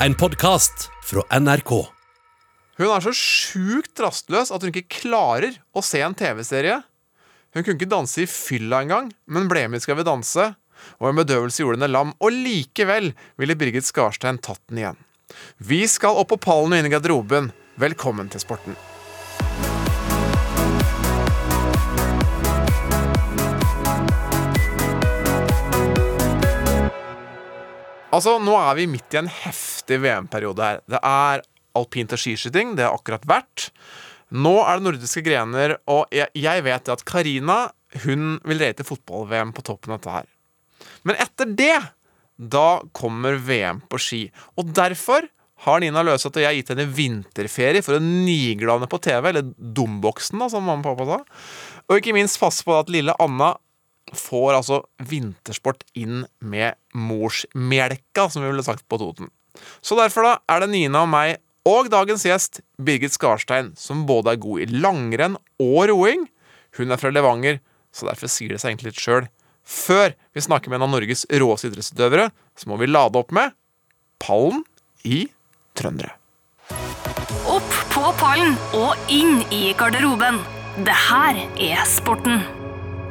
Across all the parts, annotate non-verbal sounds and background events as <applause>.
En podkast fra NRK. Hun er så sjukt rastløs at hun ikke klarer å se en TV-serie. Hun kunne ikke danse i fylla engang, men ble med i Skal vi danse. Og en bedøvelse gjorde henne lam, og likevel ville Birgit Skarstein tatt den igjen. Vi skal opp på pallen og inn i garderoben. Velkommen til sporten. Altså, Nå er vi midt i en heftig VM-periode her. Det er alpint og skiskyting. Det har akkurat vært. Nå er det nordiske grener, og jeg, vet at Karina hun vil rate fotball-VM på toppen av dette her. Men etter det, da kommer VM på ski. Og derfor har Nina Løseth og jeg gitt henne vinterferie for å nigle på TV, eller Domboksen, da, som mamma og pappa sa. Og ikke minst passe på at lille Anna får altså vintersport inn med morsmelka, som vi ville sagt på Toten. Så derfor da er det Nina og meg og dagens gjest, Birgit Skarstein, som både er god i langrenn og roing. Hun er fra Levanger, så derfor sier det seg egentlig litt sjøl. Før vi snakker med en av Norges råeste idrettsutøvere, så må vi lade opp med pallen i trøndere. Opp på pallen og inn i garderoben. Det her er sporten.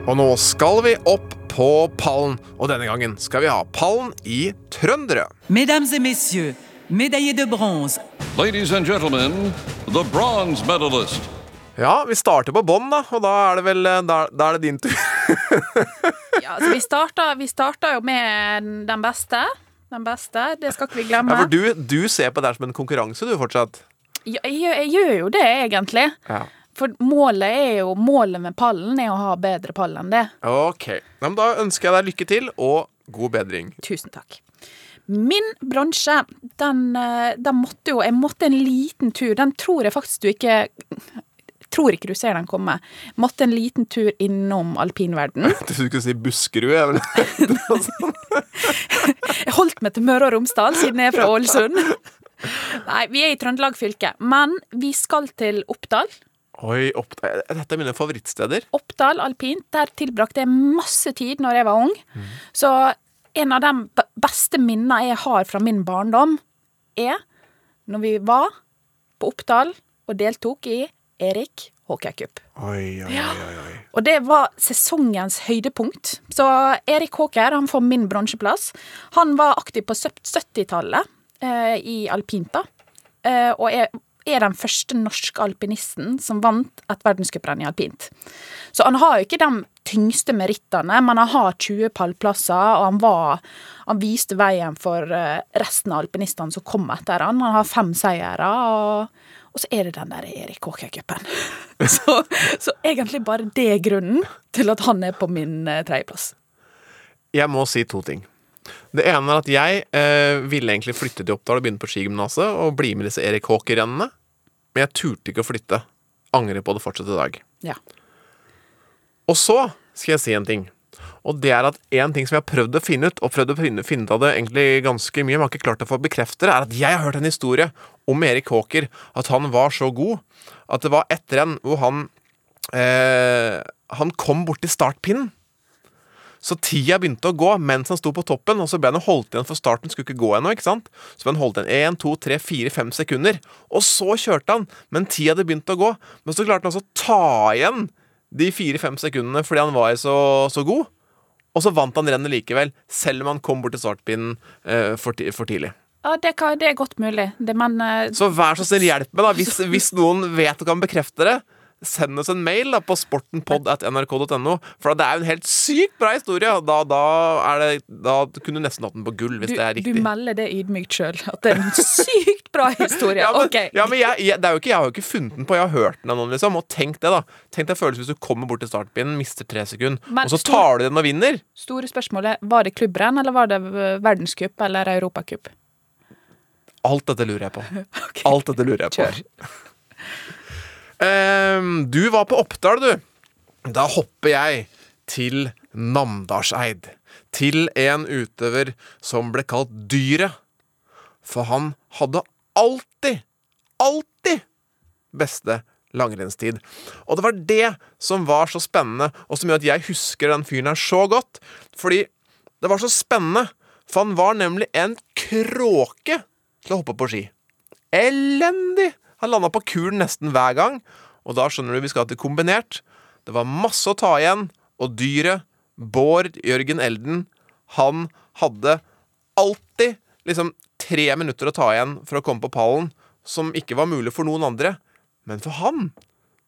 Og nå skal vi opp på pallen, og denne gangen skal vi ha pallen i trøndere. Mesdames et messieurs, médaillés de bronze, Ladies and gentlemen, the bronze medalist. Ja, vi starter på bånn, da, og da er det vel eh, Da, da er det din tur. <laughs> Ja, altså vi starta, vi starta jo med den beste. Den beste, det skal ikke vi glemme. Ja, for du, du ser på det her som en konkurranse, du, fortsatt. Ja, jeg, jeg gjør jo det, egentlig. Ja. For målet er jo Målet med pallen er å ha bedre pall enn det. Ok. Ja, da ønsker jeg deg lykke til, og god bedring. Tusen takk. Min bransje, den, eh, den måtte jo Jeg måtte en liten tur. Den tror jeg faktisk du ikke Tror ikke du ser den komme. Måtte en liten tur innom alpinverden. <laughs> Du skulle si Buskerud, jeg vel. Jeg holdt meg til Møre og Romsdal, siden jeg er fra Ålesund. Nei, vi er i Trøndelag fylke. Men vi skal til Oppdal. Oi, Oppdal. dette er mine favorittsteder. Oppdal alpint. Der tilbrakte jeg masse tid når jeg var ung. Så en av de beste minnene jeg har fra min barndom, er når vi var på Oppdal og deltok i Erik Hockeycup. Oi, oi, oi, oi, oi. Og det var sesongens høydepunkt. Så Erik Håker han får min bronseplass. Han var aktiv på 70-tallet eh, i alpint, da. Eh, og er, er den første norske alpinisten som vant et verdenscuprenn i alpint. Så han har jo ikke de tyngste merittene, men han har 20 pallplasser, og han var Han viste veien for eh, resten av alpinistene som kom etter han. Han har fem seire, og, og så er det den der Erik Håker-cupen. <laughs> så, så egentlig bare det er grunnen til at han er på min eh, tredjeplass. Jeg må si to ting. Det ene er at jeg eh, ville egentlig flytte til Oppdal og begynne på skigymnaset og bli med disse Erik Håker-rennene, men jeg turte ikke å flytte. Angrer på det fortsatt i dag. Ja. Og så skal jeg si en ting. Og det er at en ting som jeg har prøvd å finne ut, og prøvd å finne, finne ut av det egentlig ganske mye, men har ikke klart å få bekrefte det, er at jeg har hørt en historie om Erik Håker. At han var så god at det var ett renn hvor han eh, Han kom borti startpinnen. Så tida begynte å gå mens han sto på toppen, og så ble han holdt igjen for starten. Skulle ikke gå ennå, ikke sant? Så ble han holdt igjen 1, 2, 3, 4, 5 sekunder. Og så kjørte han, men tida hadde begynt å gå. Men så klarte han altså å ta igjen de 4-5 sekundene fordi han var så, så god. Og så vant han rennet likevel, selv om han kom bort til startpinnen eh, for, for tidlig. Ja, det, kan, det er godt mulig. Det, men eh, Så vær så snill, hjelp meg, da. Hvis, <laughs> hvis noen vet og kan bekrefte det, send oss en mail da, på sportenpod.nrk.no. For det er jo en helt sykt bra historie. Da, da, er det, da kunne du nesten hatt den på gull, hvis du, det er riktig. du melder det ydmykt sjøl, at det er en sykt bra <laughs> historie. Ja, men, okay. ja, men jeg, jeg, er ikke, jeg har jo ikke funnet den på, jeg har hørt den av noen, liksom. Og tenk det, da. Tenk deg følelsen hvis du kommer bort til startpinnen, mister tre sekunder, Men og så tar du den og vinner. Store spørsmålet, var det klubbrenn, eller var det verdenscup eller europacup? Alt dette lurer jeg på. <laughs> Alt dette lurer jeg på. Kjør. <laughs> Ehm, du var på Oppdal, du. Da hopper jeg til Namdalseid. Til en utøver som ble kalt Dyret. For han hadde alltid, alltid beste langrennstid. Og det var det som var så spennende, og som gjør at jeg husker den fyren her så godt. Fordi det var så spennende, for han var nemlig en kråke til å hoppe på ski. Elendig! Han landa på kulen nesten hver gang. Og da skjønner du vi skal til kombinert. Det var masse å ta igjen, og dyret, Bård Jørgen Elden, han hadde alltid liksom tre minutter å ta igjen for å komme på pallen, som ikke var mulig for noen andre. Men for han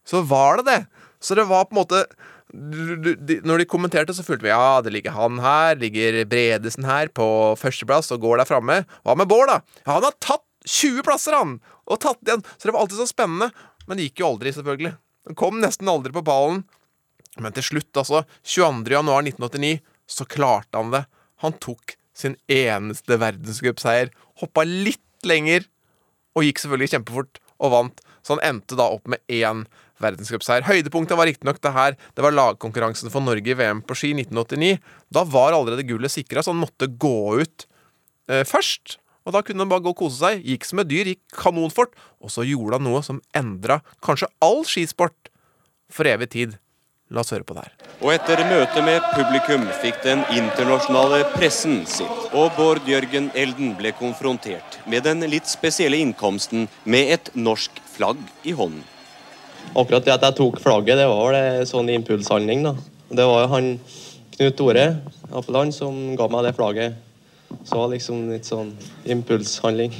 så var det det. Så det var på en måte Når de kommenterte, så fulgte vi ja, det ligger han her, ligger Bredesen her på førsteplass og går der framme. Hva med Bård, da? Ja, han har tatt 20 plasser, han! Og tatt igjen. Så det var alltid så spennende. Men det gikk jo aldri, selvfølgelig. Den kom nesten aldri på ballen. Men til slutt, altså, 22. januar 1989, så klarte han det. Han tok sin eneste verdenscupseier. Hoppa litt lenger, og gikk selvfølgelig kjempefort og vant. Så han endte da opp med én verdenscupseier. Høydepunktet var riktignok det her. Det var lagkonkurransen for Norge i VM på ski 1989. Da var allerede gullet sikra, så han måtte gå ut eh, først. Og da kunne han bare gå og kose seg. Gikk som et dyr, gikk kanonfort. Og så gjorde han noe som endra kanskje all skisport for evig tid. La oss høre på det her. Og etter møtet med publikum fikk den internasjonale pressen sitt, og Bård Jørgen Elden ble konfrontert med den litt spesielle innkomsten med et norsk flagg i hånden. Akkurat det at jeg tok flagget, det var vel en sånn impulshandling. da. Det var jo han Knut Tore Appeland som ga meg det flagget. Så var liksom litt sånn impulshandling.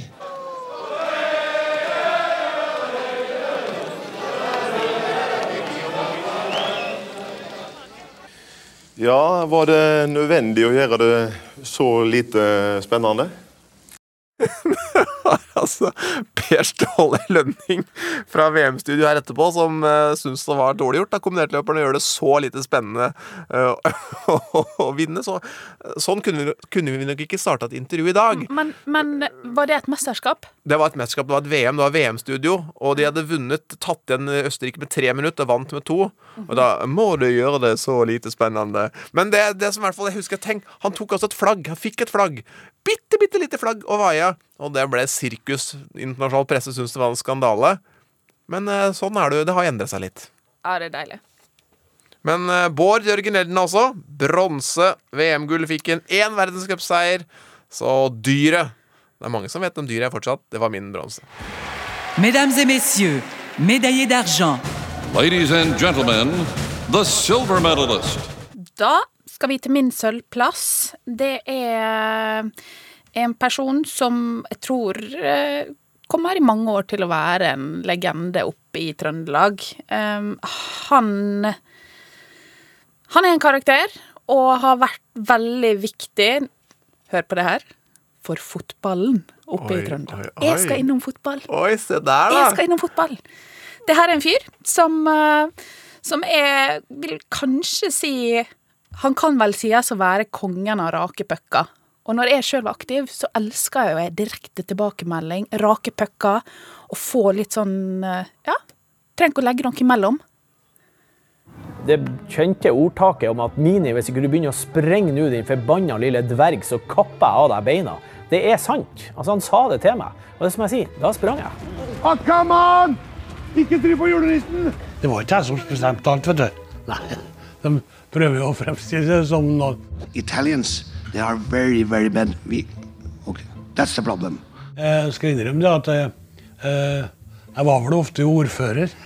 Ja, var det nødvendig å gjøre det så lite spennende? <laughs> altså, Per <laughs> Ståle Lønning fra VM-studio her etterpå, som uh, syns det var dårlig gjort av kombinertløperne å gjøre det så lite spennende uh, <laughs> å vinne. Så, sånn kunne vi, kunne vi nok ikke starta et intervju i dag. Men, men var det et mesterskap? Det var et mesterskap, det var et VM, det var VM-studio, og de hadde vunnet, tatt igjen Østerrike med tre minutter, vant med to. Og da må du gjøre det så lite spennende. Men det, det som i hvert fall jeg husker tenk, han tok altså et flagg, han fikk et flagg. Bitte, bitte lite flagg og vaia. Og det ble sirkus. Internasjonal presse syntes det var en skandale. Men eh, sånn er det jo. Det har endret seg litt. Ja, det er deilig. Men eh, Bård Jørgen Elden altså. Bronse. VM-gull fikk en én verdenscupseier. Så dyret Det er mange som vet om dyret er fortsatt. Det var min bronse. Mesdames et messieurs, médaillé d'argent, Ladies and gentlemen, the silver medalist. Da skal vi til min sølvplass. Det er en person som jeg tror eh, kommer i mange år til å være en legende oppe i Trøndelag. Um, han Han er en karakter og har vært veldig viktig Hør på det her. For fotballen oppe Oi, i Trøndelag. oi, oi. Jeg skal innom fotball. Oi, se der, da. Jeg skal innom fotball. Det her er en fyr som, eh, som er Vil kanskje si Han kan vel sies å være kongen av rake pucker. Og når jeg sjøl var aktiv, så elska jeg jo jeg direkte tilbakemelding, rake pucker, og få litt sånn eh, Ja, trenger ikke å legge noe imellom. Det kjente ordtaket om at Mini, hvis ikke du begynner å sprenge nå, din forbanna lille dverg, så kapper jeg av deg beina. Det er sant. Altså, han sa det til meg. Og det som jeg sier, da sprang jeg. Ah, come on! Ikke tryk på julenissen! Det var ikke jeg som bestemte alt, vet du. Nei, de prøver jo å fremstille det som noe Italians, they are very, very bad. We, okay, that's the problem. Jeg skal innrømme det at jeg, eh, jeg var vel ofte ordfører. <laughs>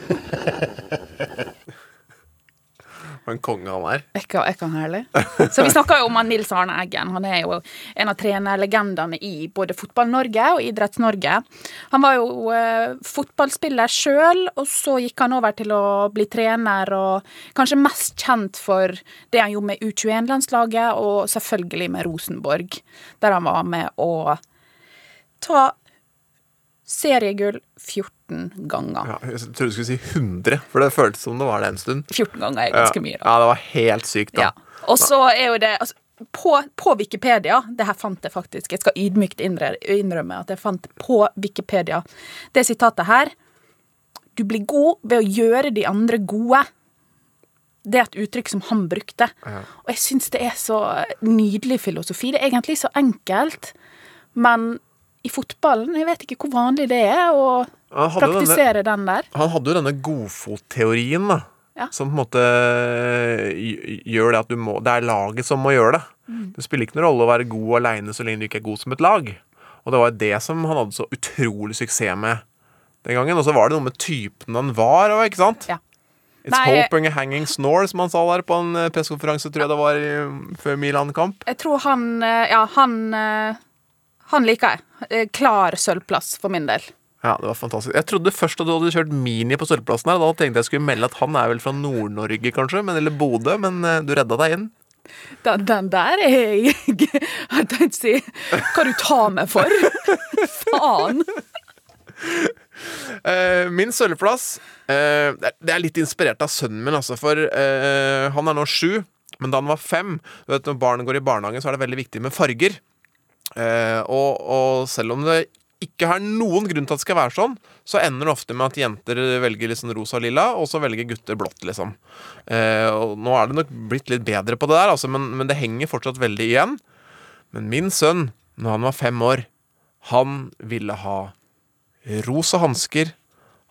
For en konge han er. Ikke, ikke han herlig? Så vi snakka jo om han Nils Arne Eggen. Han er jo en av trenerlegendene i både Fotball-Norge og Idretts-Norge. Han var jo eh, fotballspiller sjøl, og så gikk han over til å bli trener, og kanskje mest kjent for det han gjorde med U21-landslaget, og selvfølgelig med Rosenborg, der han var med å ta seriegull 14 ganger. Ja, jeg trodde du skulle si 100, for det føltes som det var det en stund. 14 ganger er ganske mye, da. Ja, det var helt sykt, da. Ja. Og så er jo det altså, på, på Wikipedia Det her fant jeg faktisk. Jeg skal ydmykt innrømme at jeg fant på Wikipedia det sitatet her. Du blir god ved å gjøre de andre gode. Det er et uttrykk som han brukte. Ja. Og jeg syns det er så nydelig filosofi. Det er egentlig så enkelt, men i fotballen Jeg vet ikke hvor vanlig det er å praktisere denne, den der. Han hadde jo denne godfotteorien, da. Ja. Som på en måte gjør det at du må Det er laget som må gjøre det. Mm. Det spiller ikke noen rolle å være god aleine så lenge du ikke er god som et lag. Og det var det som han hadde så utrolig suksess med den gangen. Og så var det noe med typen han var òg, ikke sant? Ja. It's Nei, hoping a hanging snore, som han sa der på en eh, pressekonferanse, tror jeg det var i, før Milan-kamp. Jeg tror han eh, Ja, han eh, Han liker jeg. Eh, Klar sølvplass for min del. Ja, det var fantastisk. Jeg trodde først at du hadde kjørt Mini på sølvplassen her. Da tenkte jeg skulle melde at han er vel fra Nord-Norge, kanskje, men, eller Bodø, men eh, du redda deg inn. Den, den der er jeg <laughs> Jeg tenkte å si Hva du tar meg for? <laughs> Faen. Eh, min sølvplass det er- litt inspirert av sønnen min, altså. For han er nå sju, men da han var fem du vet, Når barn går i barnehagen, så er det veldig viktig med farger. Eh, og, og selv om det ikke har noen grunn til at det skal være sånn, så ender det ofte med at jenter velger liksom rosa og lilla, og så velger gutter blått, liksom. Eh, og nå er det nok blitt litt bedre på det der, altså, men, men det henger fortsatt veldig igjen. Men min sønn, når han var fem år, han ville ha rosa hansker,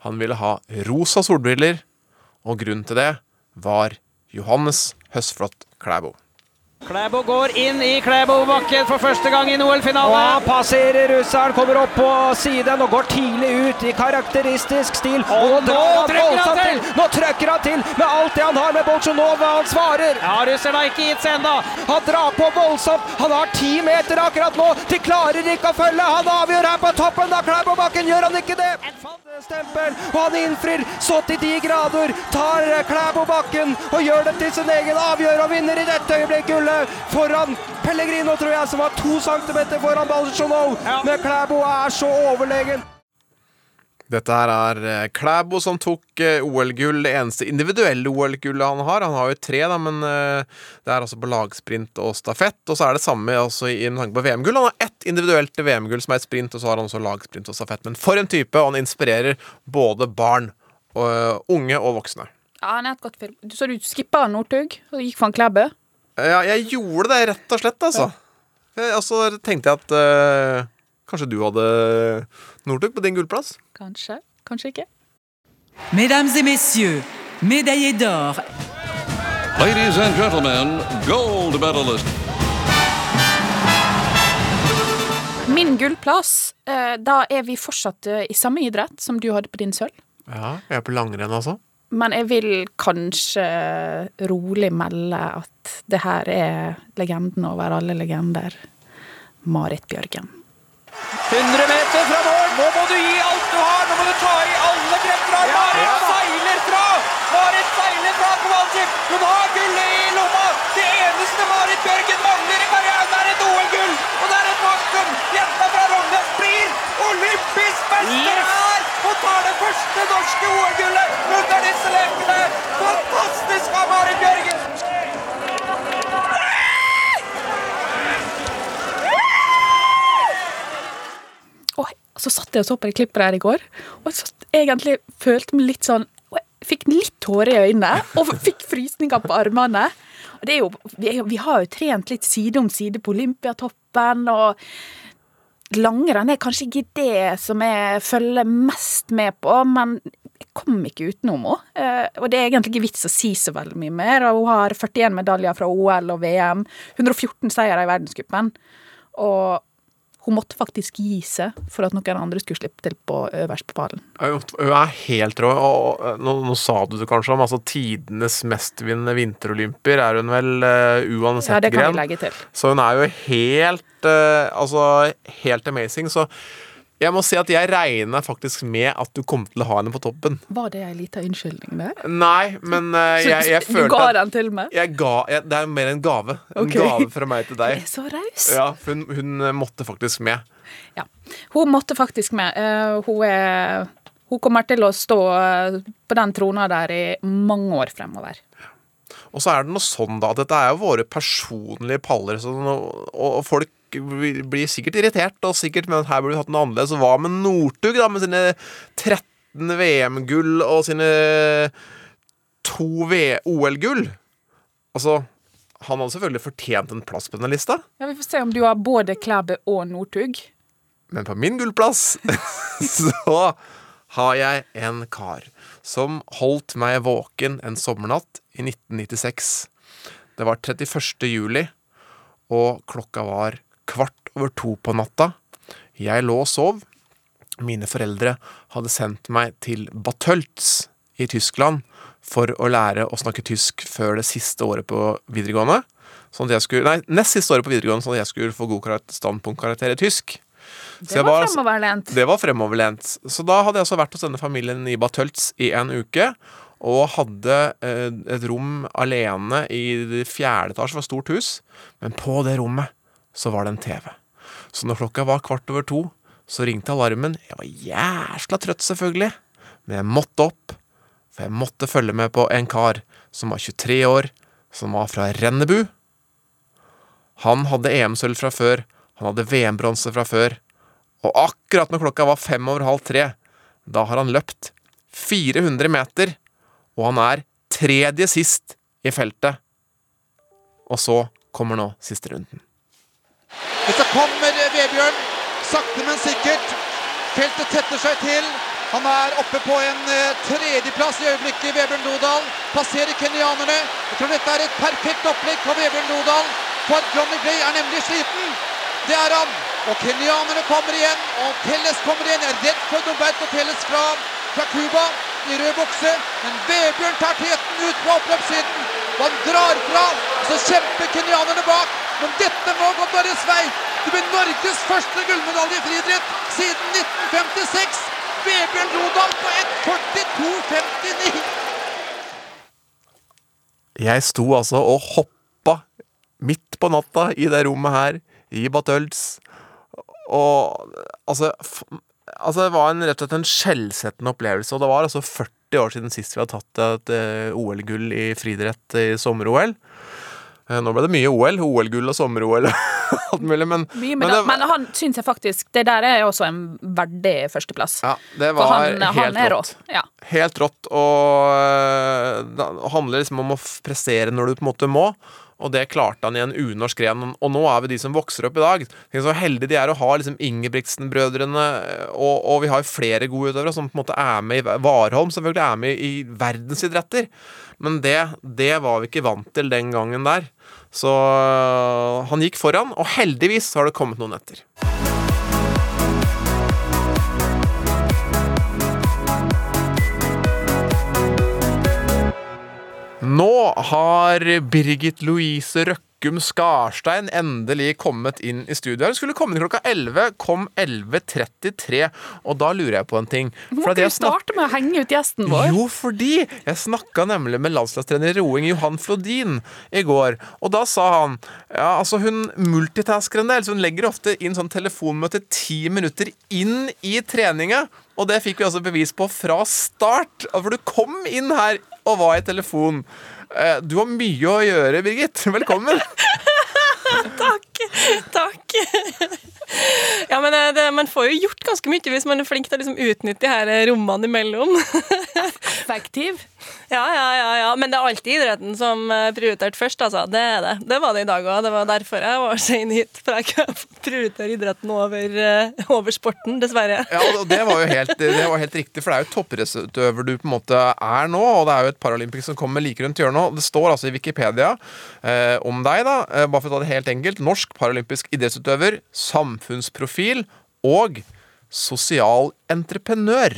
han ville ha rosa solbriller, og grunnen til det var Johannes Høsflot Klæbo. Klæbo går inn i Klæbobakken for første gang i OL-finale. Og passerer russeren, kommer opp på siden og går tidlig ut i karakteristisk stil. Og, nå trykker han til! Nå trykker han til med alt det han har med Bolsjunova. han svarer. Ja, russeren har ikke gitt seg ennå. Han drar på voldsomt. Han har ti meter akkurat nå. De klarer ikke å følge. Han avgjør her på toppen av Klæbobakken, gjør han ikke det? Stempel, og han innfrir så til de grader. Tar Klæbobakken og gjør det til sin egen avgjør og vinner i dette øyeblikk gullet foran Pellegrino, tror jeg, som var to centimeter foran Balsjunov. Men Klæbo er så overlegen. Dette her er eh, Klæbo som tok eh, OL-gull, det eneste individuelle OL-gullet han har. Han har jo tre, da, men eh, det er altså på lagsprint og stafett. Og så er det samme også i tanke på VM-gull. Han har ett individuelt VM-gull som er et sprint, og så har han også lagsprint og stafett. Men for en type! Og han inspirerer både barn, og, unge og voksne. Ja, han er et godt film. Du- Så du skippa Northug og gikk for en Klæbø? Ja, jeg gjorde det rett og slett, altså. Eh, Og så tenkte jeg at uh, kanskje du hadde Northug på din gullplass? Kanskje. Kanskje ikke. Mesdames et messieurs, médaillés d'or, Ladies and gentlemen, gold medalist. Min gullplass, eh, da er vi fortsatt i samme idrett som du hadde på din sølv. Ja, jeg er på langrenn, altså. Men jeg vil kanskje rolig melde at det her er legenden over alle legender. Marit Bjørgen. 100 meter fra mål. Nå må du gi alt du har. Nå må du ta i alle krefter. Marit seiler fra! Marit seiler fra Kowalczyk. Hun har gullet i lomma. Det eneste Marit Bjørgen mangler i karrieren, er et OL-gull. Og det er et faktum. Jenta fra Rognes blir olympisk mester tar det første norske OL-gullet under disse lekene. Fantastisk av Marit Bjørgen. Så satt jeg og så på det klippet der i går, og satt, egentlig følte meg litt sånn og Jeg fikk litt tårer i øynene, og fikk frysninger på armene. Og det er, jo- vi har jo trent litt side om side på Olympiatoppen, og langrenn er kanskje ikke det som jeg følger mest med på, men jeg kom ikke utenom henne. Eh, Og det er egentlig ikke vits å si så veldig mye mer. og Hun har 41 medaljer fra OL og VM, 114 seire i verdenscupen. Og hun måtte faktisk gi seg for at noen andre skulle slippe til på øverst på pallen. Hun er helt rå. Og og, nå, nå sa du det kanskje om altså tidenes mestvinnende vinterolympier er hun vel uh, uansett Ja, det kan vi legge til. Så hun er jo helt uh, Altså helt amazing. Så jeg må si at jeg regner faktisk med at du kom til å ha henne på toppen. Var det ei lita unnskyldning der? Nei, men uh, jeg, jeg, jeg du ga den til meg? jeg ga, jeg, Det er mer en gave. En gave fra meg til Du deg. <laughs> er så raus. Ja, hun, hun måtte faktisk med. Ja. Hun måtte faktisk med. Uh, hun, er, hun kommer til å stå eh, på den trona der i mange år fremover. Og så er det noe sånn da at dette er jo våre personlige paller, så nå, og, og folk blir blir sikkert irritert, og sikkert men her burde vi hatt noe annerledes. Hva med Northug, da, med sine 13 VM-gull og sine to OL-gull? Altså, han hadde selvfølgelig fortjent en plass på denne lista, Ja, Vi får se om du har både Klæbe og Northug. men på min gullplass <laughs> så har jeg en kar som holdt meg våken en sommernatt i 1996. Det var 31. juli, og klokka var kvart over to på natta. Jeg lå og sov. Mine foreldre hadde sendt meg til Batölz i Tyskland for å lære å snakke tysk før det siste året på videregående. Sånn at jeg skulle, nei, nest siste året på videregående, sånn at jeg skulle få god standpunktkarakter i tysk. Det jeg var altså- fremoverlent. Det var fremoverlent. Så da hadde jeg altså vært hos denne familien i Batölz i en uke. Og hadde eh, et rom alene i det fjerde etasje, var et stort hus. Men på det rommet så var det en TV. Så når klokka var kvart over to, så ringte alarmen. Jeg var jæsla trøtt, selvfølgelig. Men jeg måtte opp, for jeg måtte følge med på en kar som var 23 år, som var fra Rennebu. Han hadde EM-sølv fra før, han hadde VM-bronse fra før. Og akkurat når klokka var fem over halv tre, da har han løpt 400 meter, og han er tredje sist i feltet. Og så kommer nå siste runden. Så kommer Vebjørn, sakte, men sikkert. Feltet tetter seg til. Han er oppe på en eh, tredjeplass i øyeblikket, Vebjørn Lodal. Passerer kenyanerne. Jeg tror dette er et perfekt opplegg for Vebjørn Lodal. For Johnny Gray er nemlig sliten. Det er han. Og kenyanerne kommer igjen, og Telles kommer igjen. Jeg er redd for Norberto Telles fra Cuba i rød bukse. Men Vebjørn tar teten ut på oppløpssiden. Og han drar fra. Så kjemper kenyanerne bak. Men dette må gå Norges vei. Det blir Norges første gullmedalje i friidrett siden 1956. Vebjørn Rodal på 1.42,59. Jeg sto altså og hoppa midt på natta i det rommet her, i Batölz. Og altså, altså Det var en, rett og slett en skjellsettende opplevelse. Og det var altså 40 år siden sist vi har tatt et eh, OL-gull i friidrett i sommer-OL. Eh, Nå ble det mye OL. OL-gull og sommer-OL og <laughs> alt mulig, men, Mye men men, det, men han syns jeg faktisk Det der er også en verdig førsteplass. ja, det var han, helt han rått. Ja. Helt rått, og eh, det handler liksom om å prestere når du på en måte må. Og det klarte han i en unorsk gren. Og nå er vi de som vokser opp i dag. Tenk så heldige de er å ha liksom Ingebrigtsen-brødrene, og, og vi har flere gode utøvere som på en måte er med i Warholm selvfølgelig er med i verdensidretter. Men det, det var vi ikke vant til den gangen der. Så han gikk foran, og heldigvis har det kommet noen etter. Nå har Birgit Louise Røkkum Skarstein endelig kommet inn i studio. Hun skulle komme inn klokka 11, kom 11.33, og da lurer jeg på en ting. Må ikke du starte med å henge ut gjesten vår? jo, fordi jeg snakka nemlig med landslagstrener i roing Johan Flodin i går. Og da sa han ja, altså hun multitasker en del, så hun legger ofte inn sånn telefonmøte ti minutter inn i treninga. Og det fikk vi altså bevis på fra start. For du kom inn her og var i telefon. Eh, Du har mye å gjøre, Birgit. <laughs> Velkommen. <laughs> Takk. Takk. Ja, men eh, det, Man får jo gjort ganske mye hvis man er flink til å liksom utnytte de her eh, rommene imellom. <laughs> Effektiv. Ja, ja, ja, ja. Men det er alltid idretten som er prioritert først, altså. Det er det. Det var det i dag òg. Det var derfor jeg var sein hit. For jeg kan prioritere idretten over, eh, over sporten, dessverre. Ja, og det var jo helt, var helt riktig, for det er jo toppidrettsutøver du på en måte er nå, og det er jo et Paralympics som kommer like rundt hjørnet. Det står altså i Wikipedia eh, om deg, da, eh, bare for å ta det helt enkelt. Norsk paralympisk idrettsutøver, samfunnsprofil og sosial entreprenør.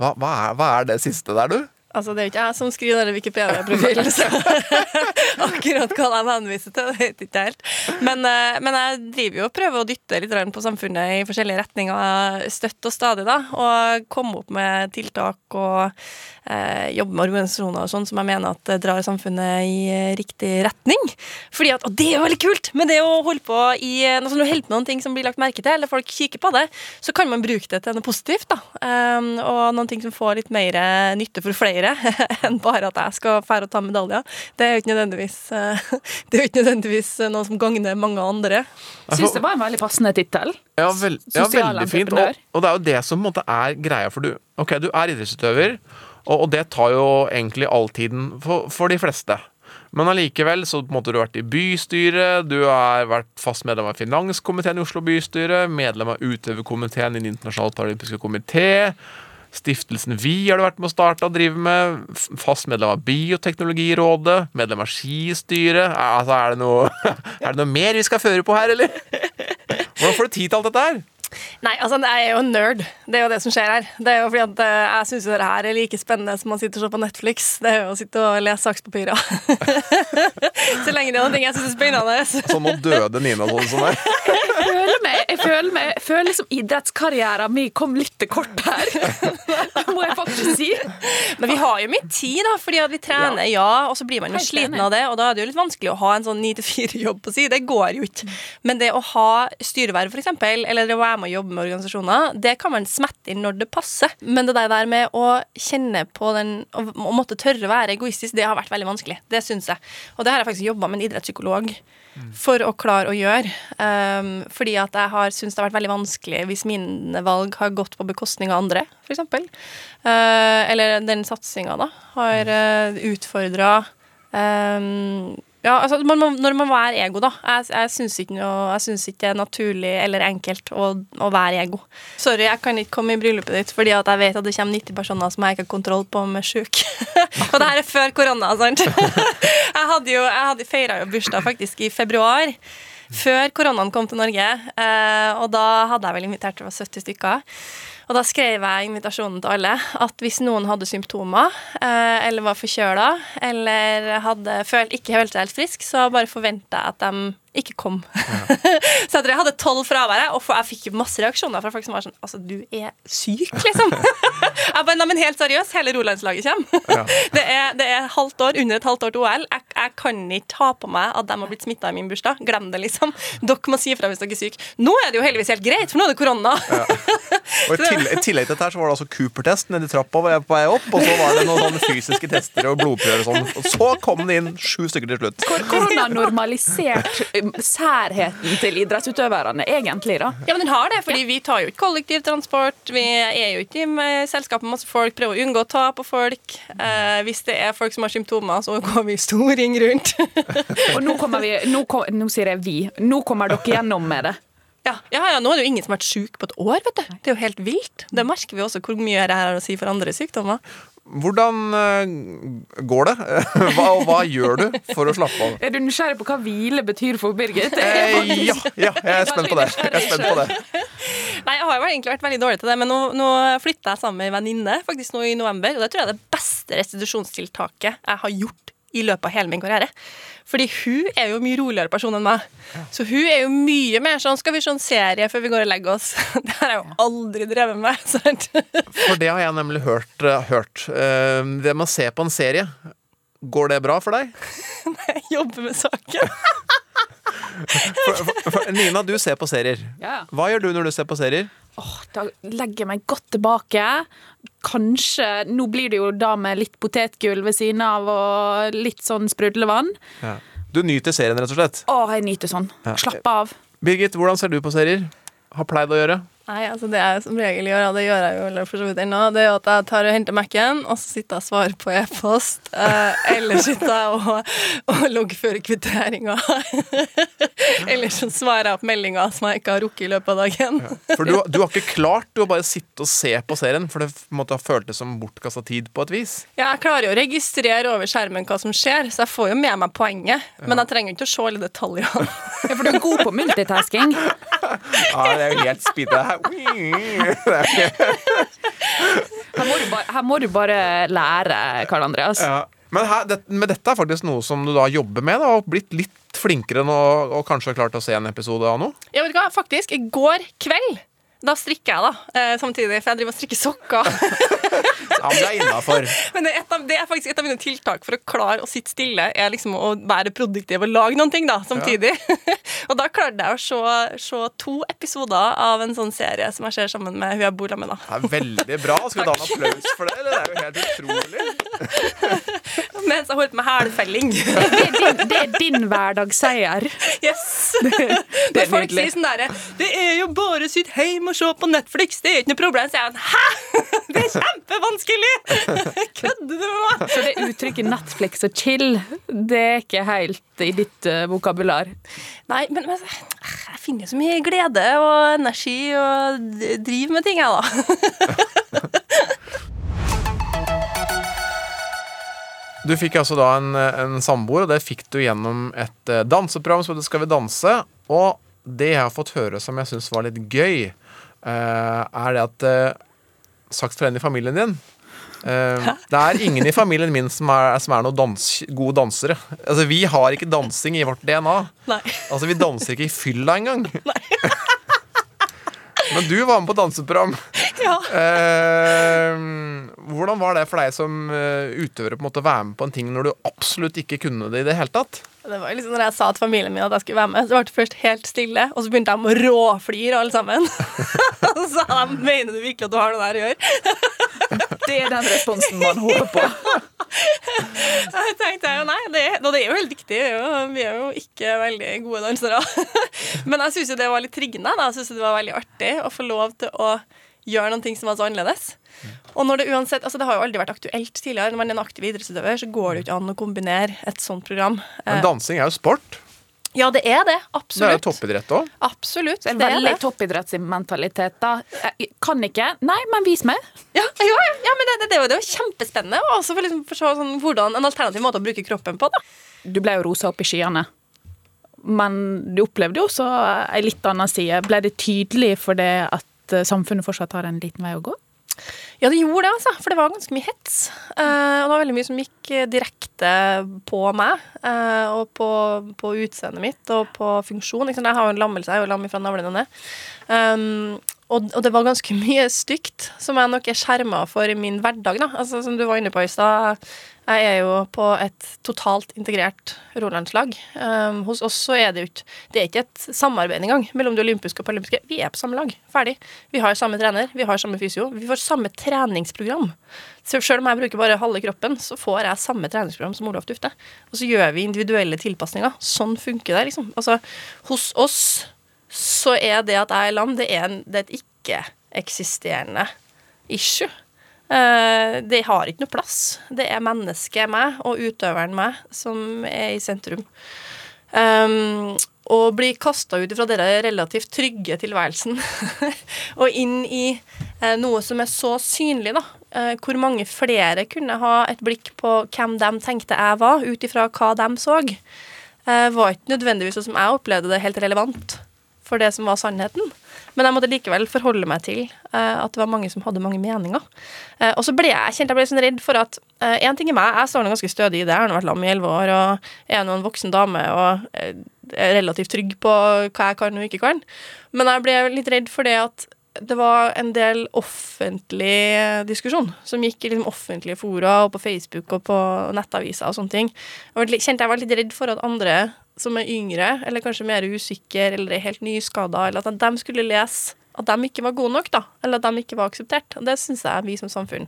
Hva, hva, er, hva er det siste der, du? Altså, Det er jo ikke jeg som skriver den Wikipedia-profilen, så <laughs> akkurat hva de henviser til, det vet ikke helt. Men, eh, men jeg driver jo og prøver å dytte litt på samfunnet i forskjellige retninger støtt og stadig, da. Og komme opp med tiltak og eh, jobbe med organisasjoner og sånn som jeg mener at drar samfunnet i eh, riktig retning. Fordi at, Og det er jo veldig kult! Men det å holde på i Når du holder på med noen ting som blir lagt merke til, eller folk kikker på det, så kan man bruke det til noe positivt, da. Um, og noen ting som får litt mer nytte for flere <laughs> enn bare at jeg skal fære og ta medaljer. Det er jo ikke nødvendigvis, eh, <laughs> det er jo ikke nødvendigvis noe som gagner mange andre. Syns det var en veldig passende tittel. Ja, vel, ja veldig fint. Og, og det er jo det som på en måte er greia. For du, ok, du er idrettsutøver, og, og det tar jo egentlig all tiden for, for de fleste. Men allikevel så på en måte du har vært i bystyret, du har vært fast medlem av finanskomiteen i Oslo bystyre, medlem av utøverkomiteen i Den internasjonale paralympiske komité. Stiftelsen Vi har du vært med å starte og drive med. Fast medlem av Bioteknologirådet. Medlem av Skistyret. Altså, er det noe, <laughs> er det noe mer vi skal føre på her, eller? Hvordan får du tid til alt dette her? Nei, altså jeg er jo en nerd. Det er jo det som skjer her. Det er jo fordi at eh, Jeg syns det her er like spennende som å sitte og se på Netflix. Det er jo å sitte og lese sakspapirer. <laughs> Så lenge det er noe jeg syns er spennende. <laughs> Som å døde Nina sånn som deg. Jeg føler, meg, jeg føler, meg, jeg føler liksom idrettskarrieren min kom litt til kort her. Det må jeg faktisk si. Men vi har jo mye tid, da, fordi at vi trener, ja, og så blir man jo Helt sliten enig. av det. Og da er det jo litt vanskelig å ha en sånn 9-4-jobb på si. Det går jo ikke. Men det å ha styreverv, for eksempel, eller det å være med å jobbe med organisasjoner, det kan man smette inn når det passer. Men det der med å kjenne på den Å måtte tørre å være egoistisk, det har vært veldig vanskelig. Det syns jeg. Og det har jeg faktisk jobba med en idrettspsykolog for å klare å gjøre. Um, fordi at jeg har syntes det har vært veldig vanskelig hvis mine valg har gått på bekostning av andre, f.eks. Uh, eller den satsinga, da, har uh, utfordra um, ja, altså man må, Når man være ego, da. Jeg, jeg syns ikke, synes ikke det er naturlig eller enkelt å, å være ego. Sorry, jeg kan ikke komme i bryllupet ditt fordi at jeg vet at det kommer 90 personer som jeg ikke har kontroll på om er sjuke. <laughs> og det her er før korona, sant? <laughs> jeg hadde jo, jeg hadde feira jo bursdag faktisk i februar. Før koronaen kom til Norge, eh, og da hadde jeg vel invitert det var 70 stykker. Og da skrev jeg invitasjonen til alle at hvis noen hadde symptomer, eh, eller var forkjøla, eller hadde følt, ikke følte seg helt frisk, så bare forventa jeg at de ikke kom. <laughs> så jeg tror jeg hadde tolv fravær, og jeg fikk masse reaksjoner fra folk som var sånn Altså, du er syk, liksom. <laughs> jeg bare, men helt seriøst, hele Rolandslaget kommer. <laughs> det, er, det er halvt år, under et halvt år til OL. Jeg, jeg kan ikke ta på meg at de har blitt smitta i min bursdag. Glem det, liksom. Dere må si ifra hvis dere er syke. Nå er det jo heldigvis helt greit, for nå er det korona. Og i tillegg, I tillegg til dette her så var det altså Cooper-test nedi trappa på vei opp, og så var det noen sånne fysiske tester og blodprøver og sånn. Og så kom det inn sju stykker til slutt. Kor- Korona normalisert særheten til idrettsutøverne, egentlig, da. Ja, men den har det, fordi vi tar jo ikke kollektivtransport. Vi er jo ikke i med selskap med masse folk, prøver å unngå å ta på folk. Eh, hvis det er folk som har symptomer, så går vi stor ring rundt. <laughs> Og nå kommer vi Nå, kom, nå sier jeg vi. Nå kommer dere gjennom med det. Ja, ja, ja, nå er det jo ingen som har vært syk på et år, vet du. Det er jo helt vilt. Det merker vi også hvor mye det her har å si for andre sykdommer. Hvordan eh, går det? <laughs> Hva, og hva gjør du for å slappe av? Er du nysgjerrig på hva hvile betyr for Birgit? Eh, ja, ja, jeg er spent på det. Jeg er spent på det. <laughs> Nei, jeg har jo egentlig vært veldig dårlig til det, men nå, nå flytta jeg sammen med en venninne faktisk nå i november, og det tror jeg er det beste restitusjonstiltaket jeg har gjort i løpet av hele min karriere. Fordi hun er jo mye roligere person enn meg. Så hun er jo mye mer sånn Skal vi se en serie før vi går og legger oss? <laughs> Det har jeg jo aldri drevet med. <laughs> Sant? For det har jeg nemlig hørt. eh, hørt. Eh, Det med å se på en serie, går det bra for deg? <laughs> Nei, Jeg jobber med saken. For, for, for, Nina, du ser på serier. Ja. Hva gjør du når du ser på serier? Da legger jeg meg godt tilbake. Kanskje Nå blir det jo da med litt potetgull ved siden av og litt sånn sprudlevann. Du nyter serien, rett og slett. Å, jeg nyter sånn. Ja. Slapp av. Birgit, hvordan ser du på serier? Har pleid å gjøre? Nei, altså Det jeg som regel gjør, og det gjør jeg jo for så vidt ennå, det er jo at jeg tar og henter Mac-en, og så sitter jeg og svarer på e-post. Eh, eller sitter jeg og, og loggfører kvitteringa. <laughs> eller så svarer jeg opp meldinger som jeg ikke har rukket i løpet av dagen. For du, du har ikke klart du har bare sitte og se på serien, for det måtte ha føltes som bortkasta tid på et vis. Ja, jeg klarer jo å registrere over skjermen hva som skjer, så jeg får jo med meg poenget. Men jeg trenger ikke å se alle detaljene. Ja, for du er god på multitasking. <laughs> Ja, det er jo helt speed. Her. <laughs> Her må du bare, her må du bare lære, Karl Andreas. Ja. Men, her, det, men dette er faktisk noe som du da jobber med, da, og blitt litt flinkere nå, og kanskje klart å se en episode av noe? Ja, vet du hva, faktisk, i går kveld da strikker jeg, da, eh, samtidig, for jeg driver og strikker sokker. <laughs> Ja, men det er innafor. <laughs> Men det er, av, det er faktisk et av mine tiltak for å klare å sitte stille, er liksom å være produktiv og lage noen ting da, samtidig. <laughs> og da klarte jeg å se, se to episoder av en sånn serie som jeg ser sammen med hun jeg bor sammen med. da. Det er veldig bra. Skal du ha en applaus for det? Eller? Det er jo helt utrolig. Mens jeg holdt med hælfelling. Det er din, det er din hverdagsseier. Yes! det er Når folk sier sånn derre Det er jo bare sitt sitte og se på Netflix, det er ikke noe problem. Så jeg sånn Hæ?! <laughs> Det er kjempevanskelig! <laughs> Kødder du med meg? Så det uttrykket Netflix og chill, det er ikke helt i ditt uh, vokabular. Nei, men, men jeg finner jo så mye glede og energi og driver med ting, jeg, da. <laughs> Du fikk altså da en, en samboer, og det fikk du gjennom et eh, danseprogram som heter Skal vi danse. Og det jeg har fått høre som jeg syns var litt gøy, eh, er det at eh, Sagt fra en i familien din Uh, Det er ingen i familien min som er, som er noen dans, gode dansere. Altså, Vi har ikke dansing i vårt DNA. Nei. Altså, Vi danser ikke i fylla engang. <laughs> <laughs> Men du var med på danseprogram. Ja. Uh, hvordan var det for deg som utøver å være med på en ting når du absolutt ikke kunne det i det hele tatt? Det var liksom når jeg sa til familien min at jeg skulle være med, så ble det først helt stille, og så begynte de å råflire alle sammen. <laughs> Og så sa de 'Mener du virkelig at du har noe der å gjøre?' <laughs> Det er den responsen man håper på. <laughs> Jeg tenkte jo nei, det, og det er jo helt riktig. Vi er jo, ikke veldig gode dansere. Men jeg syns jo det var litt triggende. Da. Jeg synes det var veldig artig å få lov til å gjøre noe som var så annerledes. Og når det uansett, altså det har jo aldri vært aktuelt tidligere. Når man er en aktiv idrettsutøver, så går det jo ikke an å kombinere et sånt program. Men Eh, dansing er jo sport. Ja, det er det. Absolutt. Det er jo toppidrett òg. Absolutt. Det er det er veldig toppidrettsmentalitet, da. Jeg Kan ikke? Nei, men vis meg. Ja, <laughs> ja, ja, ja men det, det, det, er jo- det er jo kjempespennende. Og også for liksom, for så, sånn, hvordan, en alternativ måte å bruke kroppen på. da. Du ble jo rosa opp i skyene. Men du opplevde jo også ei litt annen side. Ble det tydelig for det at eh, samfunnet fortsatt har en liten vei å gå? Ja, det gjorde det, altså. For det var ganske mye hets. Eh, og det var veldig mye som gikk eh, direkte på meg. eh, og på, på utseendet mitt og på funksjon. Liksom. Jeg har jo en lammelse, jeg er jo lam fra navlene ned. Um, og, og det var ganske <laughs> mye stygt som jeg nok er skjerma for i min hverdag. da. Altså, Som du var inne på i stad, jeg er jo på et totalt integrert rolandslag. Um, hos oss så er det jo Det er ikke et samarbeid engang mellom de olympiske og paralympiske. Vi er på samme lag. Ferdig. Vi har samme trener, vi har samme fysio. Vi får samme treningsprogram. Selv om jeg bruker bare halve kroppen, så får jeg samme treningsprogram som Olaf Dufte. Og så gjør vi individuelle tilpasninger. Sånn funker det, liksom. Altså, hos oss så er det at jeg er lam, det er, en, det er et ikke-eksisterende issue. Uh, det har ikke noe plass. Det er mennesket meg og utøveren meg som er i sentrum. Um, og bli kasta ut fra denne relativt trygge tilværelsen <laughs> og inn i uh, noe som er så synlig, da. Uh, hvor mange flere kunne ha et blikk på hvem de tenkte jeg var, ut ifra hva de så. Var ikke nødvendigvis sånn som jeg opplevde det, helt relevant for det som var sannheten. Men jeg måtte likevel forholde meg til uh, at det var mange som hadde mange meninger. Uh, og så ble jeg kjent jeg ble sånn redd for at Én ting er meg, jeg står nå ganske stødig i det. Jeg har nå vært lam i elleve år og er nå en voksen dame og eh, er relativt trygg på hva jeg kan og ikke kan. Men jeg ble litt redd for det at det var en del offentlig diskusjon som gikk i liksom offentlige fora og på Facebook og på nettaviser og sånne ting. Jeg kjente jeg var litt redd for at andre som er yngre, eller kanskje mer usikre eller er helt nyskada, eller at de skulle lese at de ikke var gode nok, da, eller at de ikke var akseptert. Og det syns jeg vi som samfunn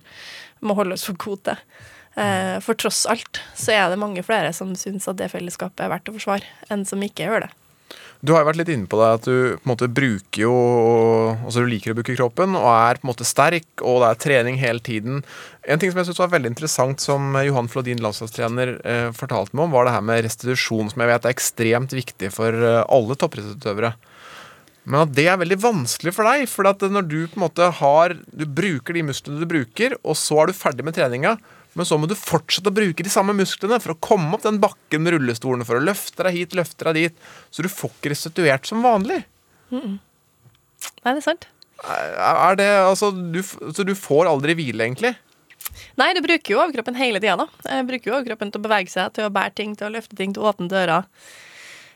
må holde oss for gode til. Eh, for tross alt så er det mange flere som syns at det fellesskapet er verdt å forsvare, enn som ikke gjør det. Du har jo vært litt inne på det at du på en måte bruker jo Altså du liker å bruke kroppen og er på en måte sterk, og det er trening hele tiden. En ting som jeg synes var veldig interessant, som Johan Flodin, landslagstrener, eh, fortalte meg om, var det her med restitusjon, som jeg vet er ekstremt viktig for eh, alle toppidrettsutøvere. Men at det er veldig vanskelig for deg. For når du på en måte har Du bruker de musklene du bruker, og så er du ferdig med treninga, men så må du fortsette å bruke de samme musklene for å komme opp den bakken med rullestolen, for å løfte deg hit, løfte deg dit. Så du får ikke restituert som vanlig. Mm. Nei, det er sant. Er er det altså du, Så du får aldri hvile, egentlig? Nei, du bruker jo overkroppen hele tida, da. Jeg bruker jo overkroppen til å bevege seg, til å bære ting, til å løfte ting, til å åpne dører.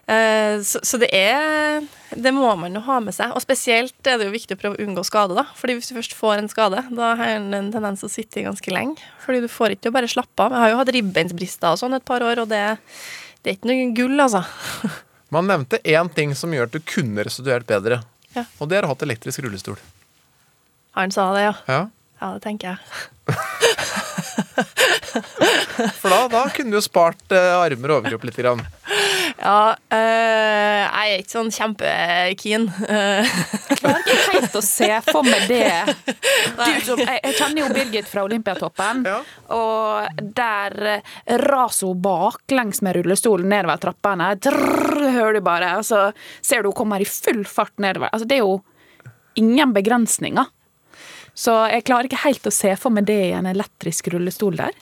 Eh, Så, så det er Det må man jo ha med seg. Og spesielt er det jo viktig å prøve å unngå skade, da. Fordi hvis du først får en skade, da har den en tendens til å sitte i ganske lenge. Fordi du får ikke til å bare slappe av. Jeg har jo hatt ribbeinsbrister og sånn et par år, og det, det er ikke noe gull, altså. <laughs> Man nevnte én ting som gjør at du kunne restituert bedre. Ja. Og det er å ha hatt elektrisk rullestol. Han sa det, ja. Ja. Ja, det tenker jeg. <laughs> <laughs> For da, da kunne du jo spart eh, armer og overkropp litt. Grann. Ja, eh, jeg er ikke sånn kjempekeen. Uh, Ikke helt å se for meg det. <laughs> Du, jeg, jeg kjenner jo Birgit fra Olympiatoppen, og der eh, raser hun baklengs med rullestolen nedover trappene. Drrr, hører du bare, og så ser du hun kommer i full fart nedover. Altså, det er jo ingen begrensninger. Så jeg klarer ikke helt å se for meg det i en elektrisk rullestol der.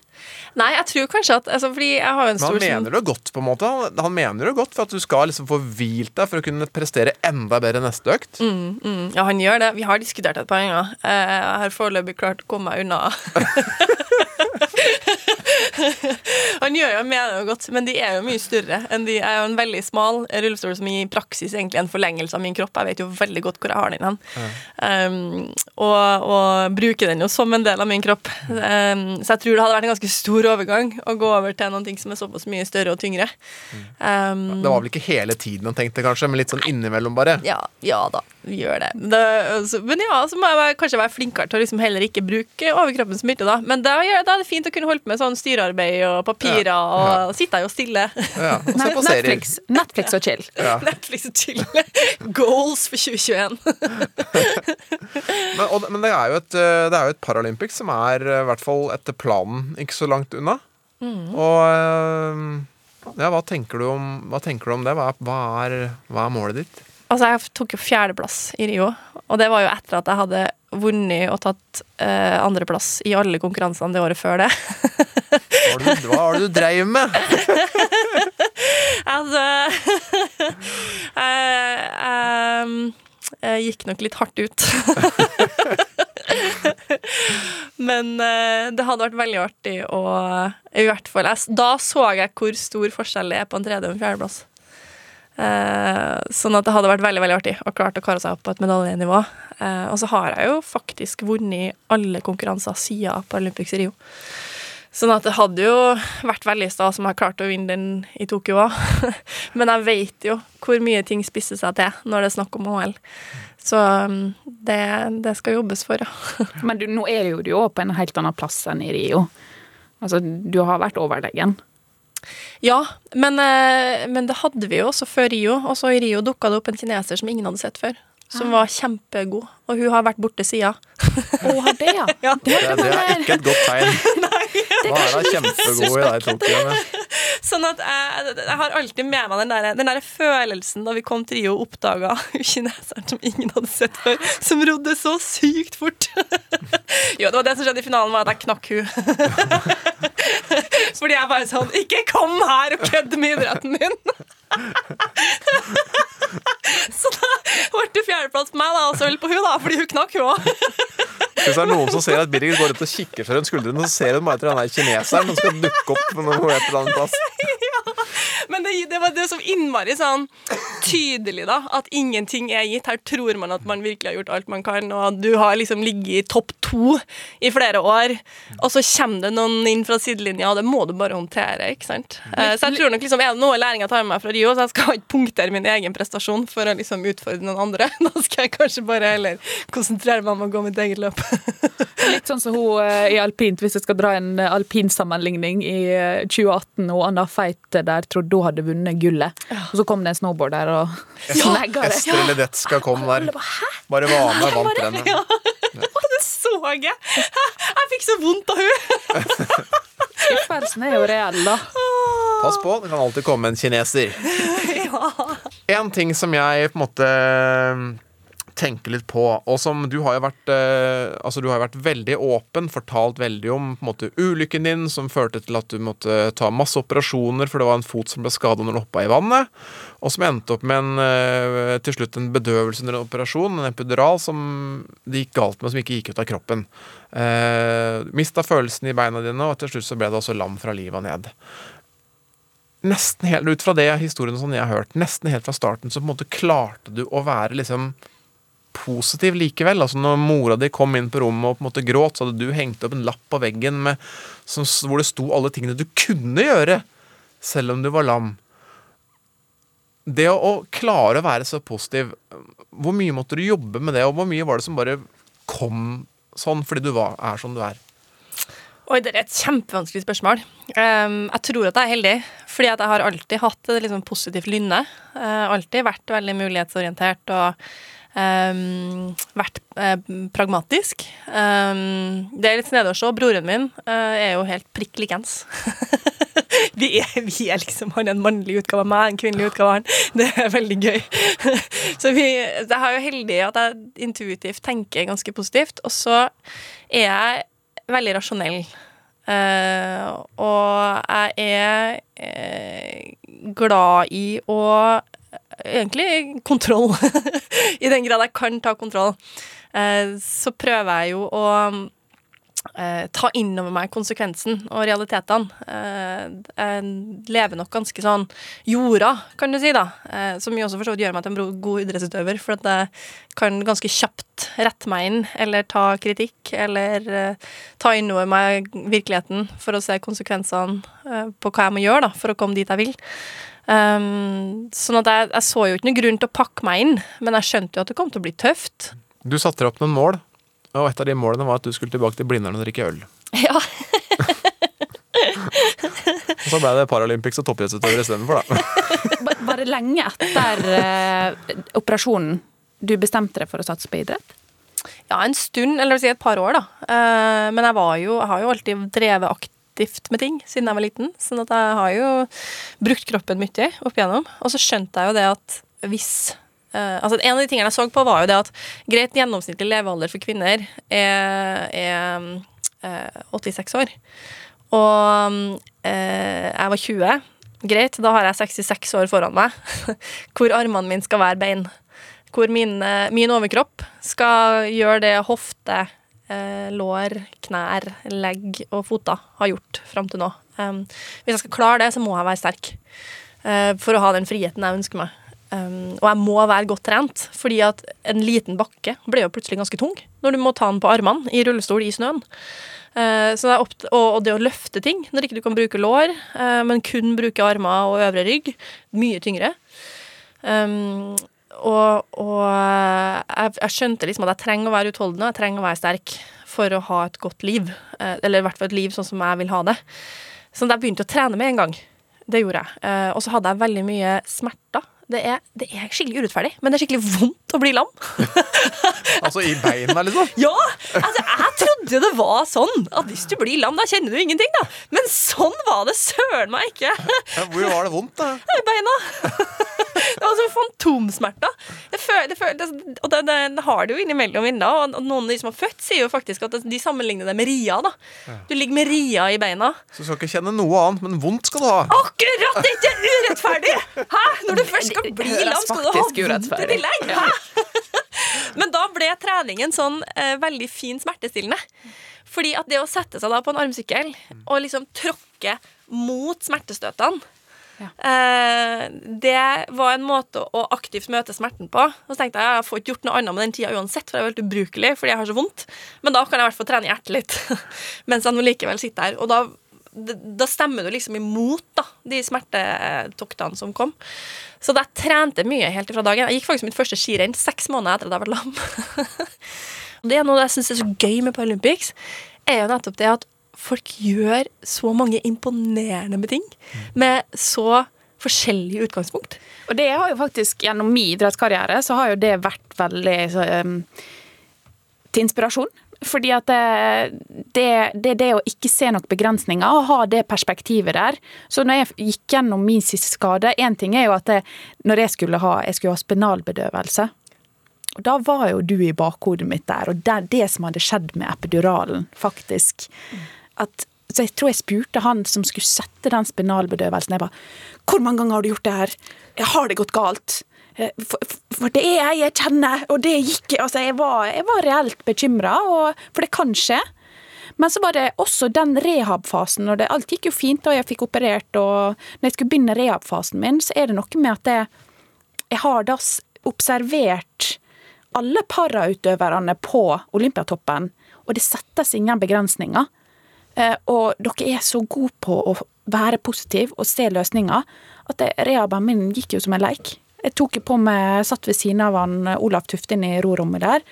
Nei, jeg tror kanskje at altså, Fordi jeg har jo en Men han sånn- mener det godt, på en måte. Han, han mener det godt for at du skal liksom få hvilt deg for å kunne prestere enda bedre neste økt. Mm, mm. Ja, han gjør det. Vi har diskutert et par ganger. Eh, Jeg har foreløpig klart å komme meg unna. <laughs> <laughs> han gjør jo mener jo godt, men de er jo mye større enn de er jo en veldig smal rullestol som i praksis egentlig er en forlengelse av min kropp. Jeg vet jo veldig godt hvor jeg har den hen. Um, og, og bruker den jo som en del av min kropp. Um, så jeg tror det hadde vært en ganske stor overgang å gå over til noen ting som er såpass mye større og tyngre. Um, Det var vel ikke hele tiden han tenkte, kanskje, men litt sånn innimellom, bare. ja, ja da, vi gjør det. det altså, men ja, så må jeg være, kanskje være flinkere til å liksom heller ikke bruke overkroppen så mye. Da. Men da, ja, da er det fint å kunne holde på med sånn styrearbeid og papirer Ja, og ja. sitte jo stille. Ja, og se på serier. Netflix, Netflix og chill. Ja. <laughs> Netflix og chill. Goals for 2021. <laughs> Men, og, men det er jo et, eh, det er jo et Paralympics som er, eh, i hvert fall etter planen, ikke så langt unna. Mm. Og eh, ja, hva tenker du om, hva tenker du om det? Hva er, hva, er, hva er målet ditt? Altså, jeg tok jo fjerdeplass i Rio, og det var jo etter at jeg hadde vunnet og tatt eh, andreplass i alle konkurransene det året før det. Hva det, du- du dreiv med? <laughs> altså jeg, <laughs> jeg, jeg gikk nok litt hardt ut. <laughs> Men eh, det hadde vært veldig artig å I hvert fall jeg, Da så jeg hvor stor forskjell det er på en tredje- og en fjerdeplass. Eh, sånn at det hadde vært veldig veldig artig å klart å kare seg opp på et medaljenivå. Eh, og så har jeg jo faktisk vunnet alle konkurranser siden Paralympics i Rio. Sånn at det hadde jo vært veldig stas om jeg klarte å vinne den i Tokyo òg. <laughs> Men jeg vet jo hvor mye ting spisser seg til når det er snakk om OL. Så um, det, det skal jobbes for, ja. <laughs> Men du, nå er du jo på en helt annen plass enn i Rio. Altså, du har vært overlegen. Ja, men, eh, men det hadde vi jo også før Rio. Og så i Rio dukka det opp en kineser som ingen hadde sett før. Som var kjempegod. Og hun har vært borte siden. har det, ja. <laughs> Det, det er ikke et godt tegn. <laughs> Hva er kjempegod i deg, Tokyo? med? <laughs> Sånn at jeg, jeg har alltid med meg den der, den der følelsen da vi kom til Rio og oppdaga kineseren som ingen hadde sett før, som rodde så sykt fort. jo, det var det som skjedde i finalen, var at jeg knakk hun. Fordi jeg bare sånn Ikke kom her og kødd med idretten min! så da ble det fjerdeplass på meg, da, og sølv på hun da, <laughs> fordi hun knakk, hun òg. Hvis det er noen som ser at Birgit går rundt og kikker seg rundt skuldrene, så ser hun bare etter den der kineseren som skal dukke opp på hun et eller annet plass. <laughs> <laughs> Men det, det var det som innmari sånn tydelig, da. At ingenting er gitt. Her tror man at man virkelig har gjort alt man kan, og du har liksom ligget i topp to i flere år, og så kommer det noen inn fra sidelinja, og det må du bare håndtere, ikke sant. Eh, Så jeg tror nok liksom, er det noe læringa tar med meg fra Rio, så jeg skal ikke punktere min egen prestasjon for å liksom utfordre noen andre. <laughs> Da skal jeg kanskje bare heller konsentrere meg om å gå mitt eget løp. <laughs> Litt sånn som hun eh, i alpint, hvis jeg skal dra en eh, alpinsammenligning i eh, 2018, og Anna Feit der trodde hun hadde vunnet gullet. Og så kom det en snowboarder og <laughs> snagga det. Ester Ledetska kom der. Bare var med og vant rennet. Ja. Det så jeg! Jeg fikk så vondt av hun <laughs> Skuffelsen er jo reell, da. Pass på, det kan alltid komme en kineser. <laughs> ja. En ting som jeg på en måte tenker litt på, og som du har jo vært eh, Altså du har jo vært veldig åpen, fortalt veldig om på en måte ulykken din som førte til at du måtte ta masse operasjoner, for det var en fot som ble skada når du hoppa i vannet, og som endte opp med en, eh, til slutt en bedøvelse under en operasjon, en epidural, som det gikk galt med, som ikke gikk ut av kroppen. Eh, Mista følelsen i beina dine, og til slutt så ble det også lam fra livet og ned nesten helt ut fra det historien som jeg har hørt, nesten helt fra starten, så på en måte klarte du å være liksom positiv likevel. Altså Når mora di kom inn på rommet og på en måte gråt, så hadde du hengt opp en lapp på veggen med, som, hvor det sto alle tingene du kunne gjøre, selv om du var lam. Det å, å klare å være så positiv, hvor mye måtte du jobbe med det, og hvor mye var det som bare kom sånn fordi du var, er som du er? Oi, det er et kjempevanskelig spørsmål. Um, jeg tror at jeg er heldig, fordi at jeg har alltid hatt et liksom positivt lynne. Uh, alltid vært veldig mulighetsorientert og um, vært uh, pragmatisk. Um, det er litt snedig å se. Broren min uh, er jo helt prikk likens. <laughs> vi, er, vi er liksom Han en mannlig utgave av meg, en kvinnelig utgave av han. Det er veldig gøy. <laughs> så vi, jeg er jo heldig at jeg intuitivt tenker ganske positivt. Og så er jeg veldig rasjonell. Uh, og jeg er glad i å Egentlig kontroll. <laughs> I den grad jeg kan ta kontroll. Eh, så prøver jeg jo å eh, ta inn over meg konsekvensen og realitetene. Eh, jeg lever nok ganske sånn jorda, kan du si, da. Som jo også for så vidt gjør meg til en god idrettsutøver, for at jeg kan ganske kjapt rette meg inn, eller ta kritikk, eller ta inn over meg virkeligheten for å se konsekvensene på hva jeg må gjøre da, for å komme dit jeg vil. Um, sånn at jeg, jeg så jo ikke noen grunn til å pakke meg inn, men jeg skjønte jo at det kom til å bli tøft. Du satte deg opp noen mål, og et av de målene var at du skulle tilbake til Blindern og drikke øl. Ja. Og <laughs> så ble det Paralympics og toppidrettsutøver istedenfor, da. <laughs> Var det lenge etter uh, operasjonen du bestemte deg for å satse på idrett? Ja, en stund, eller si et par år, da. Uh, men jeg var jo, jeg har jo alltid drevet aktivt med ting siden jeg var liten. Sånn at jeg har jo brukt kroppen mye opp igjennom. Og så skjønte jeg jo det at hvis Uh, altså En av de tingene jeg så på, var jo det at greit gjennomsnittlig levealder for kvinner er, er uh, 86 år. Og uh, jeg var 20. Greit, da har jeg 66 år foran meg, <laughs> hvor armene mine skal være bein. Hvor min, eh, min overkropp skal gjøre det hofte, eh, lår, knær, legg og føtter har gjort fram til nå. Hvis jeg skal klare det, så må jeg være sterk. eh, for å ha den friheten jeg ønsker meg. Um, og jeg må være godt trent, fordi at en liten bakke blir jo plutselig ganske tung når du må ta den på armene i rullestol i snøen. Uh, det og, og det å løfte ting når ikke du kan bruke lår, uh, men kun bruke armer og øvre rygg, mye tyngre. Um, og og eh, jeg, jeg skjønte liksom at jeg trenger å være utholdende, jeg trenger å være sterk for å ha et godt liv. Eh, eller i hvert fall et liv sånn som jeg vil ha det. Så jeg begynte å trene med en gang. Det gjorde jeg. Eh, og så hadde jeg veldig mye smerter. Det er, det er skikkelig urettferdig, men det er skikkelig vondt å bli lam. <laughs> Altså i beina, liksom. Ja! Altså, jeg trodde det var sånn at hvis du blir lam, da kjenner du ingenting, da. Men sånn var det søren meg ikke. Ja, Hvor var det vondt, da? <laughs> I beina. Det var sånn fantomsmerter. Det føl, det føl, det, og det, har det jo innimellom inne. Og noen av de som har født, sier jo faktisk at de sammenligner det med ria. da. Du ligger med ria i beina. Så du skal ikke kjenne noe annet, men vondt skal du ha. Akkurat! Det er ikke urettferdig! Hæ? Når du først skal bli lam, skal du ha vondt i tillegg. Hæ? <laughs> Men da ble treningen sånn eh, veldig fin smertestillende. Fordi at det å sette seg da på en armsykkel og liksom tråkke mot smertestøtene eh, Det var en måte å aktivt møte smerten på. Og så tenkte jeg jeg får ikke gjort noe annet med den tida uansett, for jeg er helt ubrukelig fordi jeg har så vondt. Men da kan jeg i hvert fall trene hjertet litt <laughs> mens jeg nå likevel sitter her. Og da, da stemmer du liksom imot da, de smertetoktene som kom. Så jeg trente mye helt fra dagen. Jeg gikk faktisk mitt første skirenn seks måneder etter at jeg var lam. <laughs> Det er noe jeg syns er så gøy med Paralympics, er jo nettopp det at folk gjør så mange imponerende med ting med så forskjellige utgangspunkt. Og det har jo faktisk, gjennom min idrettskarriere, så har jo det vært veldig så, um, til inspirasjon. Fordi at det, er det, å ikke se nok begrensninger, og ha det perspektivet der. Så når jeg gikk gjennom min siste skade Én ting er jo at det, når jeg skulle ha, jeg skulle ha spinalbedøvelse. Og da var jo du i bakhodet mitt der, og det det som hadde skjedd med epiduralen, faktisk. At, så jeg tror jeg spurte han som skulle sette den spinalbedøvelsen. Jeg bare 'Hvor mange ganger har du gjort det her? Har det gått galt?' Eh, For, for det er jeg jeg kjenner, og det gikk Altså, jeg var, jeg var reelt bekymra, for det kan skje. Men så var det også den rehab-fasen, og det, alt gikk jo fint, da jeg fikk operert, og når jeg skulle begynne rehab-fasen min, så er det noe med at jeg, jeg har da observert alle parautøverne på Olympiatoppen, og det settes ingen begrensninger. Eh, Og dere er så gode på å være positiv og se løsninger, at rehaben min gikk jo som en leik. Jeg tok på meg, satt ved siden av han Olav Tuftin i rorommet der,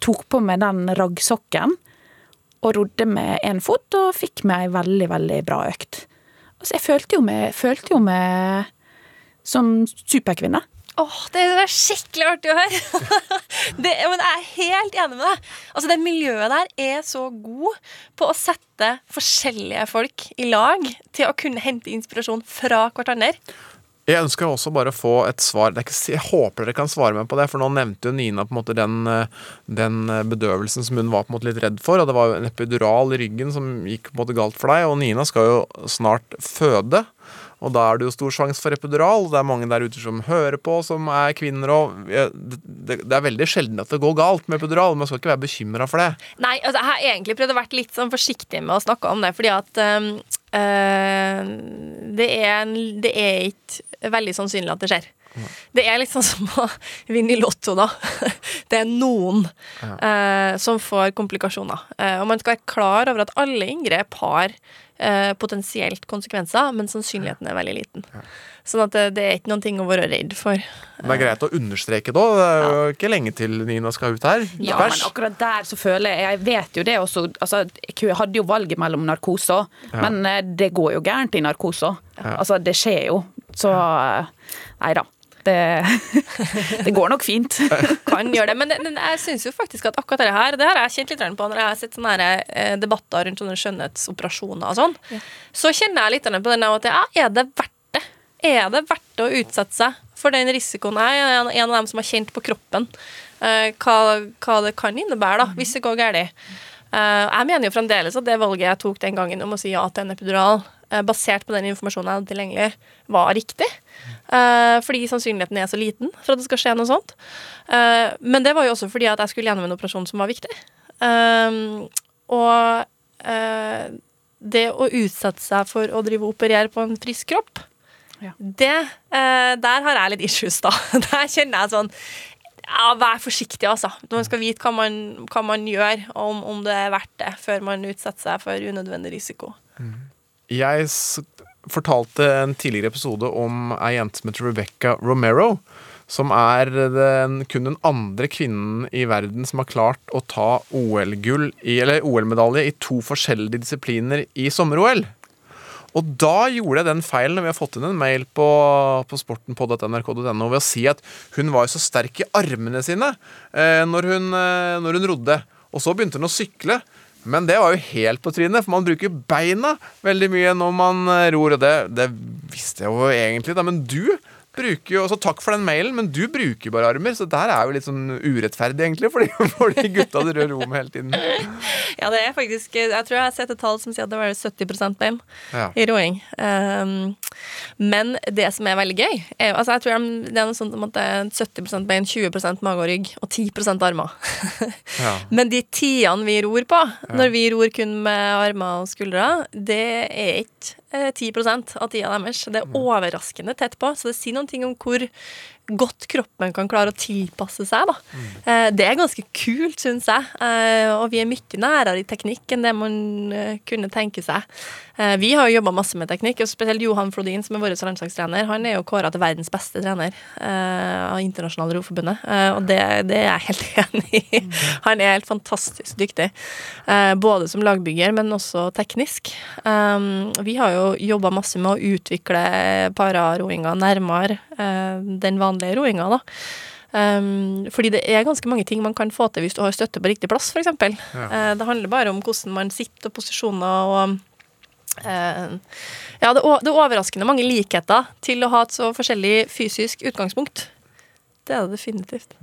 tok på meg den raggsokken, og rodde med én fot, og fikk meg ei veldig, veldig bra økt. Altså, jeg følte jo meg, følte jo meg som superkvinne. Åh, Det er skikkelig artig å høre! <laughs> det, men Jeg er helt enig med deg. Altså, Det miljøet der er så god på å sette forskjellige folk i lag til å kunne hente inspirasjon fra hverandre. Jeg ønsker også bare å få et svar. Ikke, jeg håper dere kan svare meg på det, for nå nevnte jo Nina på en måte den, eh, den eh, bedøvelsen som hun var på en måte litt redd for. Og det var jo en epidural i ryggen som gikk på en måte galt for deg. Og Nina skal jo snart føde. Og da er det jo stor sjanse for epidural. Det er mange der ute som hører på, som er kvinner og det, er veldig sjelden at det går galt med epidural. men Man skal ikke være bekymra for det. Nei, altså, jeg har egentlig prøvd å være litt sånn forsiktig med å snakke om det, fordi at um, eh, det, er en, det er ikke veldig sannsynlig at det skjer. Det er litt sånn som å vinne i Lotto, da. <laughs> Det er noen eh, som får komplikasjoner. Eh, og man skal være klar over at alle inngrep har eh, potensielt konsekvenser, men sannsynligheten er veldig liten. Sånn at det, det er ikke noen ting å være redd for. Det er greit å understreke da. Det er jo ikke lenge til Nina skal ut her. Ja, men akkurat der så føler jeg Jeg vet jo det også altså, Jeg hadde jo valget mellom narkose, Ja. men eh, det går jo gærent i narkose. Ja. Altså, det skjer jo. Så eh, Nei da. Det, <laughs> det går nok fint. <laughs> kan gjøre det. Men, det, men jeg syns jo faktisk at akkurat det her Det her har jeg kjent litt på når jeg har sett sånne her, eh, debatter rundt sånne skjønnhetsoperasjoner og sånn. Så kjenner jeg litt på den at ja, er det verdt? Er det verdt å utsette seg for den risikoen? Jeg er en- av dem som har kjent på kroppen uh, hva, hva det kan innebære da, hvis det går galt. Uh, jeg mener jo fremdeles at det valget jeg tok den gangen om å si ja til en epidural, uh, basert på den informasjonen jeg hadde tilgjengelig, var riktig. Fordi sannsynligheten er så liten for at det skal skje noe sånt. Men det var jo også fordi at jeg skulle gjennom en operasjon som var viktig. Og det å utsette seg for å drive og operere på en frisk kropp, det eh, Der har jeg litt issues, da. <laughs> Der kjenner jeg sånn ja, Vær forsiktig, altså. Man skal vite hva man, hva man gjør, og om, om det er verdt det, før man utsetter seg for unødvendig risiko. Jeg s fortalte en tidligere episode om ei jente som heter Rebecca Romero. Som er den, kun den andre kvinnen i verden som har klart å ta OL-medalje OL i to forskjellige disipliner i sommer-OL. Og da gjorde jeg den feilen, når vi har fått inn en mail på, på sportenpod.nrk.no ved å si at hun var så sterk i armene sine eh, når, hun, eh, når hun rodde. Og så begynte hun å sykle. Men det var jo helt på trynet, for man bruker beina veldig mye når man eh, ror. Og det, det visste jeg jo egentlig, da. Men du bruker jo, så Takk for den mailen, men du bruker bare armer, så det her er jo litt sånn urettferdig, egentlig, for de, <laughs> for de gutta du rører rom med hele tiden. Ja, det er faktisk Jeg tror jeg har sett et tall som sier at det var 70 bein Ja. i roing. Um, men det som er veldig gøy er, altså jeg tror de- Det er noe sånt om at det er 70% bein, 20 mage og rygg og 10 armer. <laughs> Ja. Men de tidene vi ror på, når vi ror kun med armer og skuldre, det er ikke 10% av tida deres. Det er overraskende tett på, så det sier noen ting om hvor godt kroppen kan klare å tilpasse seg. Da. Eh, Det er ganske kult, syns jeg. Eh, Og vi er mye nærere i teknikk enn det man eh, kunne tenke seg. Eh, Vi har jo jobba masse med teknikk, og spesielt Johan Flodin, som er vår landslagstrener. Han er jo kåra til verdens beste trener eh, av Internasjonale Roforbundet, eh, og det, det er jeg helt <laughs> enig i. Han er helt fantastisk dyktig, eh, både som lagbygger, men også teknisk. Vi har jo jobba masse med å utvikle pararoinga nærmere den vanlige roinga, da. Um, fordi det er ganske mange ting man kan få til hvis du har støtte på riktig plass, f.eks. Ja. Uh, det handler bare om hvordan man sitter og posisjoner og uh, Ja, det, det er overraskende mange likheter til å ha et så forskjellig fysisk utgangspunkt. Det er det definitivt.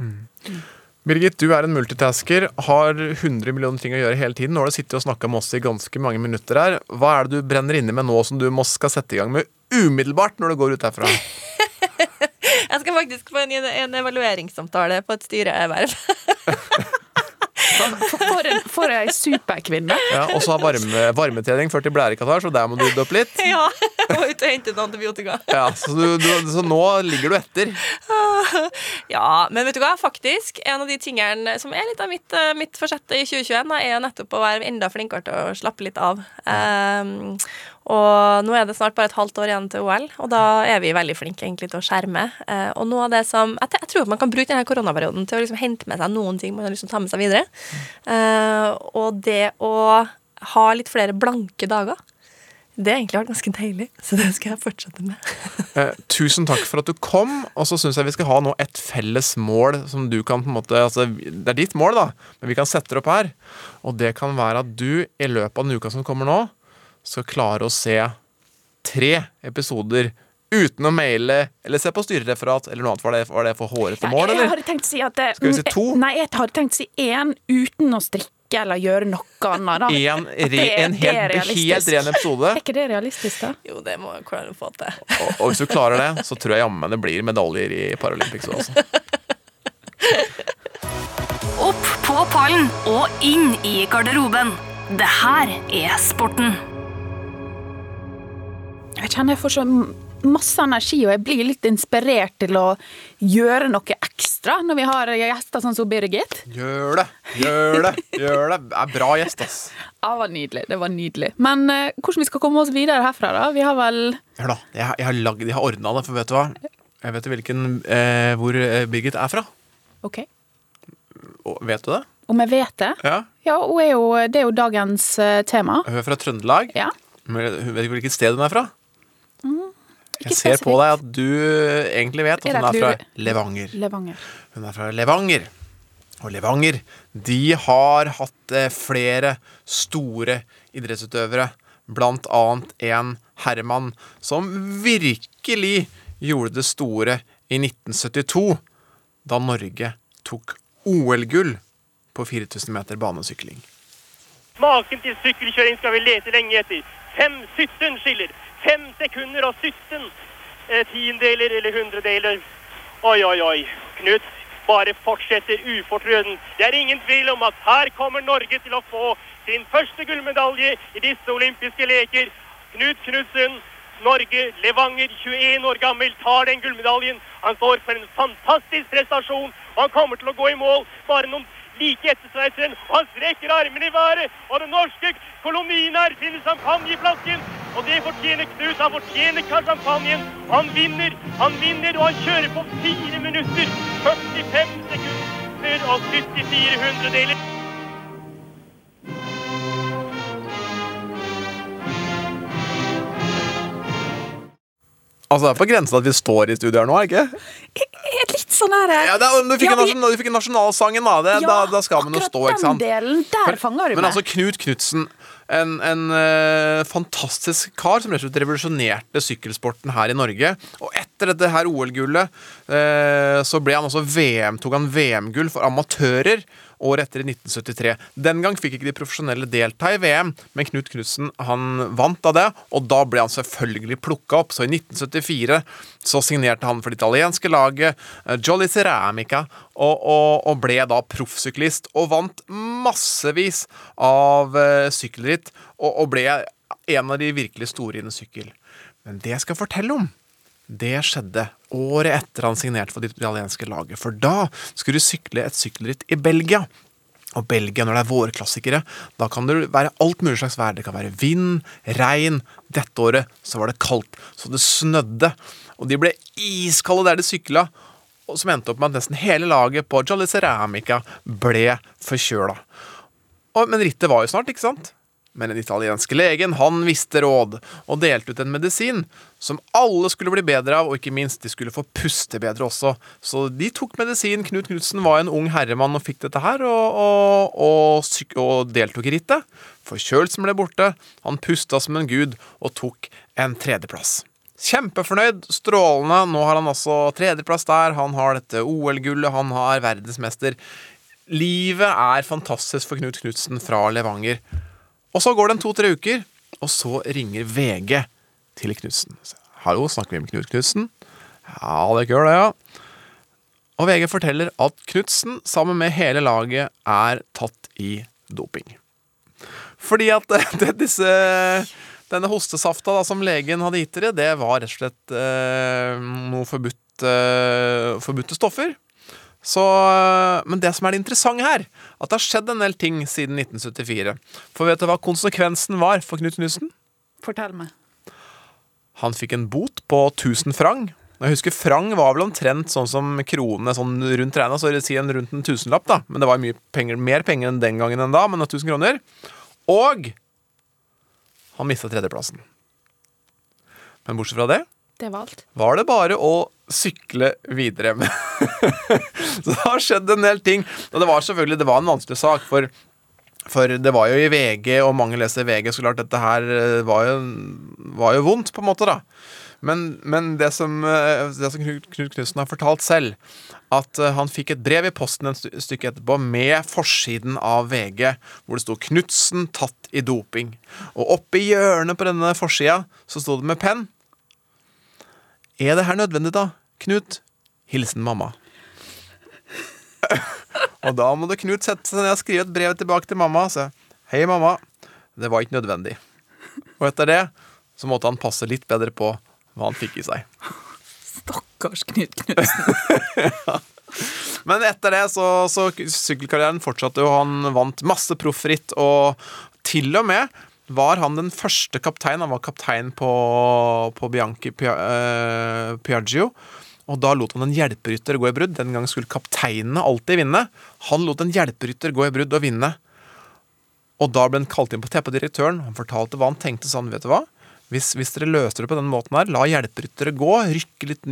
Birgit, du er en multitasker, har 100 millioner ting å gjøre hele tiden. Nå har du sittet og snakka med oss i ganske mange minutter her. Hva er det du brenner inne med nå som du må skal sette i gang med umiddelbart når du går ut herfra? <laughs> <laughs> Jeg skal faktisk få en, en evalueringssamtale på et styreverv. <laughs> For, en, for ei superkvinne. Ja, og så har varme, varmetrening ført til blærekatarr, så der må du rydde opp litt. ja, og ut og hente noe antibiotika. Ja, så, du, du, så nå ligger du etter. Ja, men vet du hva, faktisk, en av de tingene som er litt av mitt, eh, mitt forsette i 2021, er nettopp å være enda flinkere til å slappe litt av. Um, og nå er det snart bare et halvt år igjen til OL, og da er vi veldig flinke egentlig til å skjerme. Eh, og noe av det som Jeg, tror at man kan bruke denne koronaperioden til å liksom hente med seg noen ting man har lyst til å ta med seg videre. Eh, og det å ha litt flere blanke dager, det har egentlig vært ganske deilig, så det skal jeg fortsette med. Eh, tusen takk for at du kom, og så syns jeg vi skal ha nå et felles mål som du kan på en måte altså, Det er ditt mål, da, men vi kan sette det opp her. Og det kan være at du i løpet av den uka som kommer nå, skal klare å se tre episoder uten å maile eller se på styrereferat eller noe annet. Var det, var det for hårete mål, jeg hadde tenkt å si at eh, Skal vi si to? Nei, jeg hadde tenkt å si én uten å strikke eller gjøre noe annet. Da. <laughs> En, re, det- en det er helt, realistisk. helt ren episode. <laughs> Er ikke det realistisk, da? Jo, det må jeg klare å få til. Og, og hvis du klarer det, så tror jeg jammen det blir medaljer i Paralympics også. <laughs> Opp på pallen og inn i garderoben. Det her er sporten. Jeg kjenner jeg får så masse energi, og jeg blir litt inspirert til å gjøre noe ekstra når vi har gjester sånn som Birgit. Gjør det! Gjør det! Gjør det! Er bra gjest, ass. Ja, det var nydelig. det var nydelig. Men uh, hvordan vi skal komme oss videre herfra, da? Vi har vel Hør da, jeg, jeg har, jeg har ordna det, for vet du hva? Jeg vet hvilken, eh, hvor eh, Birgit er fra. OK. Vet du det? Om jeg vet det? Ja. Ja, hun er jo, det er jo dagens eh, tema. Hun er fra Trøndelag. Ja. Men hun vet ikke hvilket sted hun er fra. Mm, Jeg ser på deg at du egentlig vet at hun er fra Levanger. Levanger. Hun er fra Levanger. Og Levanger, de har hatt eh, flere store idrettsutøvere. Blant annet en herremann som virkelig gjorde det store i 1972. Da Norge tok OL-gull på 4000 meter banesykling. Maken til sykkelkjøring skal vi lete lenge etter. 5-17 skiller. 5 sekunder og 17 eh, tiendeler eller hundredeler. Oi, oi, oi. Knut bare fortsetter ufortrødent. Det er ingen tvil om at her kommer Norge til å få sin første gullmedalje i disse olympiske leker. Knut Knutsen, Norge, Levanger, 21 år gammel, tar den gullmedaljen. Han står for en fantastisk prestasjon, han kommer til å gå i mål bare noen like etter sveitseren. Og han strekker armene i været, og den norske kolonien her finner champagneflasken. Og det fortjener Knut. Han fortjener champagnen. Han vinner, han vinner, og han kjører på 4 minutter, 45 sekunder og 74 hundredeler. Altså, det er på grensen at vi står i studio her nå, er ikke? Er litt sånn Ja, det er, du, fikk Ja, nasjonal, du fikk nasjonalsangen, da. Det, da. Da skal man jo stå, ikke sant? Akkurat Den delen, der fanger du Men meg. altså, Knut Knutsen, en, en uh, fantastisk kar som rett og slett revolusjonerte sykkelsporten her i Norge. Og etter dette her OL-gullet uh, så ble han også VM, tok han VM-gull for amatører året etter i 1973. Den gang fikk ikke de profesjonelle delta i VM, men Knut Knutsen han vant av det, og da ble han selvfølgelig plukka opp. Så i 1974 så signerte han for det italienske laget eh, Jolly Ceramica, og, og, og ble da proffsyklist, og vant massevis av eh, sykkelritt, og, og ble en av de virkelig store innen sykkel. Men det jeg skal fortelle om, det skjedde året etter han signerte for det italienske laget. For da skulle du sykle et sykkelritt i Belgia. Og Belgia, når det er vårklassikere, da kan det være alt mulig slags vær. Det kan være vind, regn. Dette året så var det kaldt, så det snødde. Og de ble iskalde der de sykla. Og som endte opp med at nesten hele laget på Jolly Ceramica ble forkjøla. Men rittet var jo snart, ikke sant? Men den italienske legen han visste råd og delte ut en medisin som alle skulle bli bedre av, og ikke minst de skulle få puste bedre også. Så de tok medisin. Knut Knutsen var en ung herremann og fikk dette her, og, og, og, og deltok i rittet. Forkjølelsen ble borte. Han pusta som en gud og tok en tredjeplass. Kjempefornøyd, strålende. Nå har han altså tredjeplass der. Han har dette OL-gullet, han har verdensmester. Livet er fantastisk for Knut Knutsen fra Levanger. Og så går det en to-tre uker, og så ringer VG til Knutsen. Hallo, snakker vi med Knut Knutsen? Ja, det gjør det, ja. Og VG forteller at Knutsen sammen med hele laget er tatt i doping. Fordi at <laughs> det, disse denne hostesafta da, som legen hadde gitt dere, det var rett og slett eh, noe forbudt, eh, forbudte stoffer. Så, men det som er det interessante her, at det har skjedd en del ting siden 1974. For vet du hva konsekvensen var for Knut Knutsen? Fortell meg. Han fikk en bot på 1000 frang. Jeg husker Frang var vel omtrent sånn som kronene sånn rundt regna, så si en rundt en tusenlapp, da. Men det var mye penger, mer penger enn den gangen enn da, men 1000 kroner. Og han mista tredjeplassen. Men bortsett fra det Det var alt. var det bare å sykle videre <laughs> så det har skjedd en del ting. Og det var selvfølgelig det var en vanskelig sak, for, for det var jo i VG, og mange leser VG, så klart dette her eh, var jo, var jo vondt, på en måte, da. Men, men det som, eh, det som Knut Knut Knutsen har fortalt selv, at eh, han fikk et brev i posten et stykke etterpå med forsiden av VG, hvor det sto 'Knutsen tatt i doping'. Og oppe i hjørnet på denne forsida så sto det med penn Er det her nødvendig, da? Knut. Hilsen mamma. og da må det Knut sette seg ned og skrive et brev tilbake til mamma si Hei, mamma. Det var ikke nødvendig. Og etter det så måtte han passe litt bedre på hva han fikk i seg. Stakkars Knut Knutsen. <laughs> Men etter det så, så sykkelkarrieren fortsatte og Han vant masse proffritt, og til og med var han den første kaptein. Han var kaptein på, på Bianchi eh, Piaggio. Og da lot han en hjelperytter gå i brudd. Den gang skulle kapteinene alltid vinne. Han lot en hjelperytter gå i brudd og vinne. Og da ble han kalt inn på teppedirektøren. Han fortalte hva han tenkte sånn, vet du hva? Hvis, hvis dere løser det på den måten her, la hjelperyttere gå, rykke litt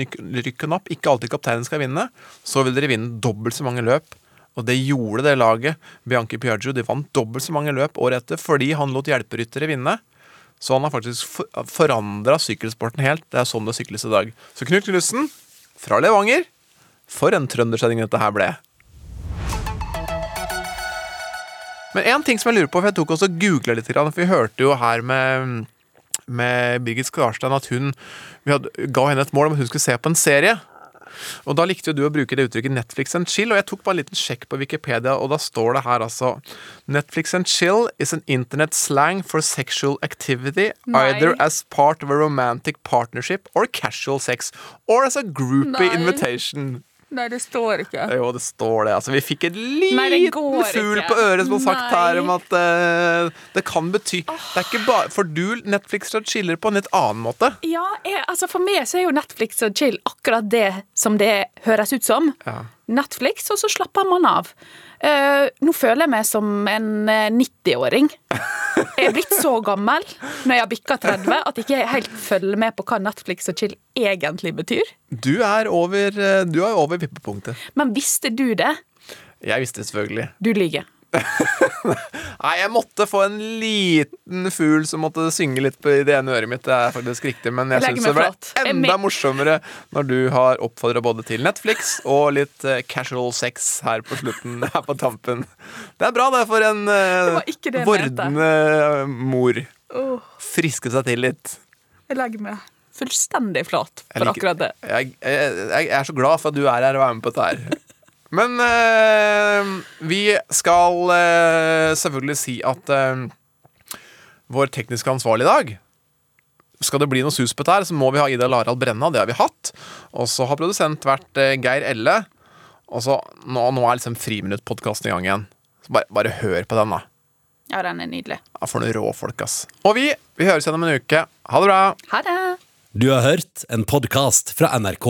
rykken opp, ikke alltid kapteinen skal vinne, så vil dere vinne dobbelt så mange løp. Og det gjorde det laget. Bianchi Piaggio de vant dobbelt så mange løp året etter fordi han lot hjelperyttere vinne. Så han har faktisk for, forandra sykkelsporten helt. Det er sånn det sykles i dag. Så Knut Knutsen fra Levanger, for en trøndersending dette her ble. Men en ting som jeg lurer på, for jeg tok også googla litt, for vi hørte jo her med, med Birgit Skarstein at hun Vi hadde, ga henne et mål om at hun skulle se på en serie. Og da likte jo du å bruke det uttrykket Netflix and chill, og jeg tok bare en liten sjekk på Wikipedia, og da står det her altså Netflix and chill is an internet slang for sexual activity Nei. either as part of a romantic partnership or casual sex, or as a groupie Nei. invitation. Nei, det står ikke. Jo, det står det. Altså, vi fikk en liten fugl på øret som har sagt Nei. her om at uh, det kan bety Det er ikke bare For du, Netflix, og chiller på en litt annen måte. Ja, jeg, altså For meg så er jo Netflix og chill akkurat det som det høres ut som. Netflix, og så slapper man av. Eh, nå føler jeg meg som en eh, 90-åring. Jeg er blitt så gammel når jeg har bikka 30 at jeg ikke helt følger med på hva Netflix og chill egentlig betyr. Du er over, eh, du er over vippepunktet. Men visste du det? Jeg visste det selvfølgelig. Du lyver. <laughs> Nei, jeg måtte få en liten fugl som måtte synge litt på i det ene øret mitt. Det er faktisk riktig, men jeg Jeg syns det ble enda morsommere når du har oppfordra både til Netflix og litt eh, casual sex her på slutten, <laughs> her på tampen. Det er bra, det, for en uh, jeg vordende eh, mor. Oh. Friske seg til litt. jeg legger meg fullstendig flat for liker- akkurat det. Jeg, jeg, jeg er så glad for at du er her og er med på dette her. Men eh, vi skal eh, selvfølgelig si at eh, vår tekniske ansvarlig i dag Skal det bli noe sus på dette, her, så må vi ha Ida Larald Brenna. Det har vi hatt. Og så har produsent vært eh, Geir Elle. Og så nå, nå er liksom Friminutt-podkasten i gang igjen. Så bare, bare hør på den, da. Ja, den er nydelig. Ja, For noen råfolk, ass. Og vi, vi høres igjen om en uke. Ha det bra. Ha det! Du har hørt en podkast fra NRK.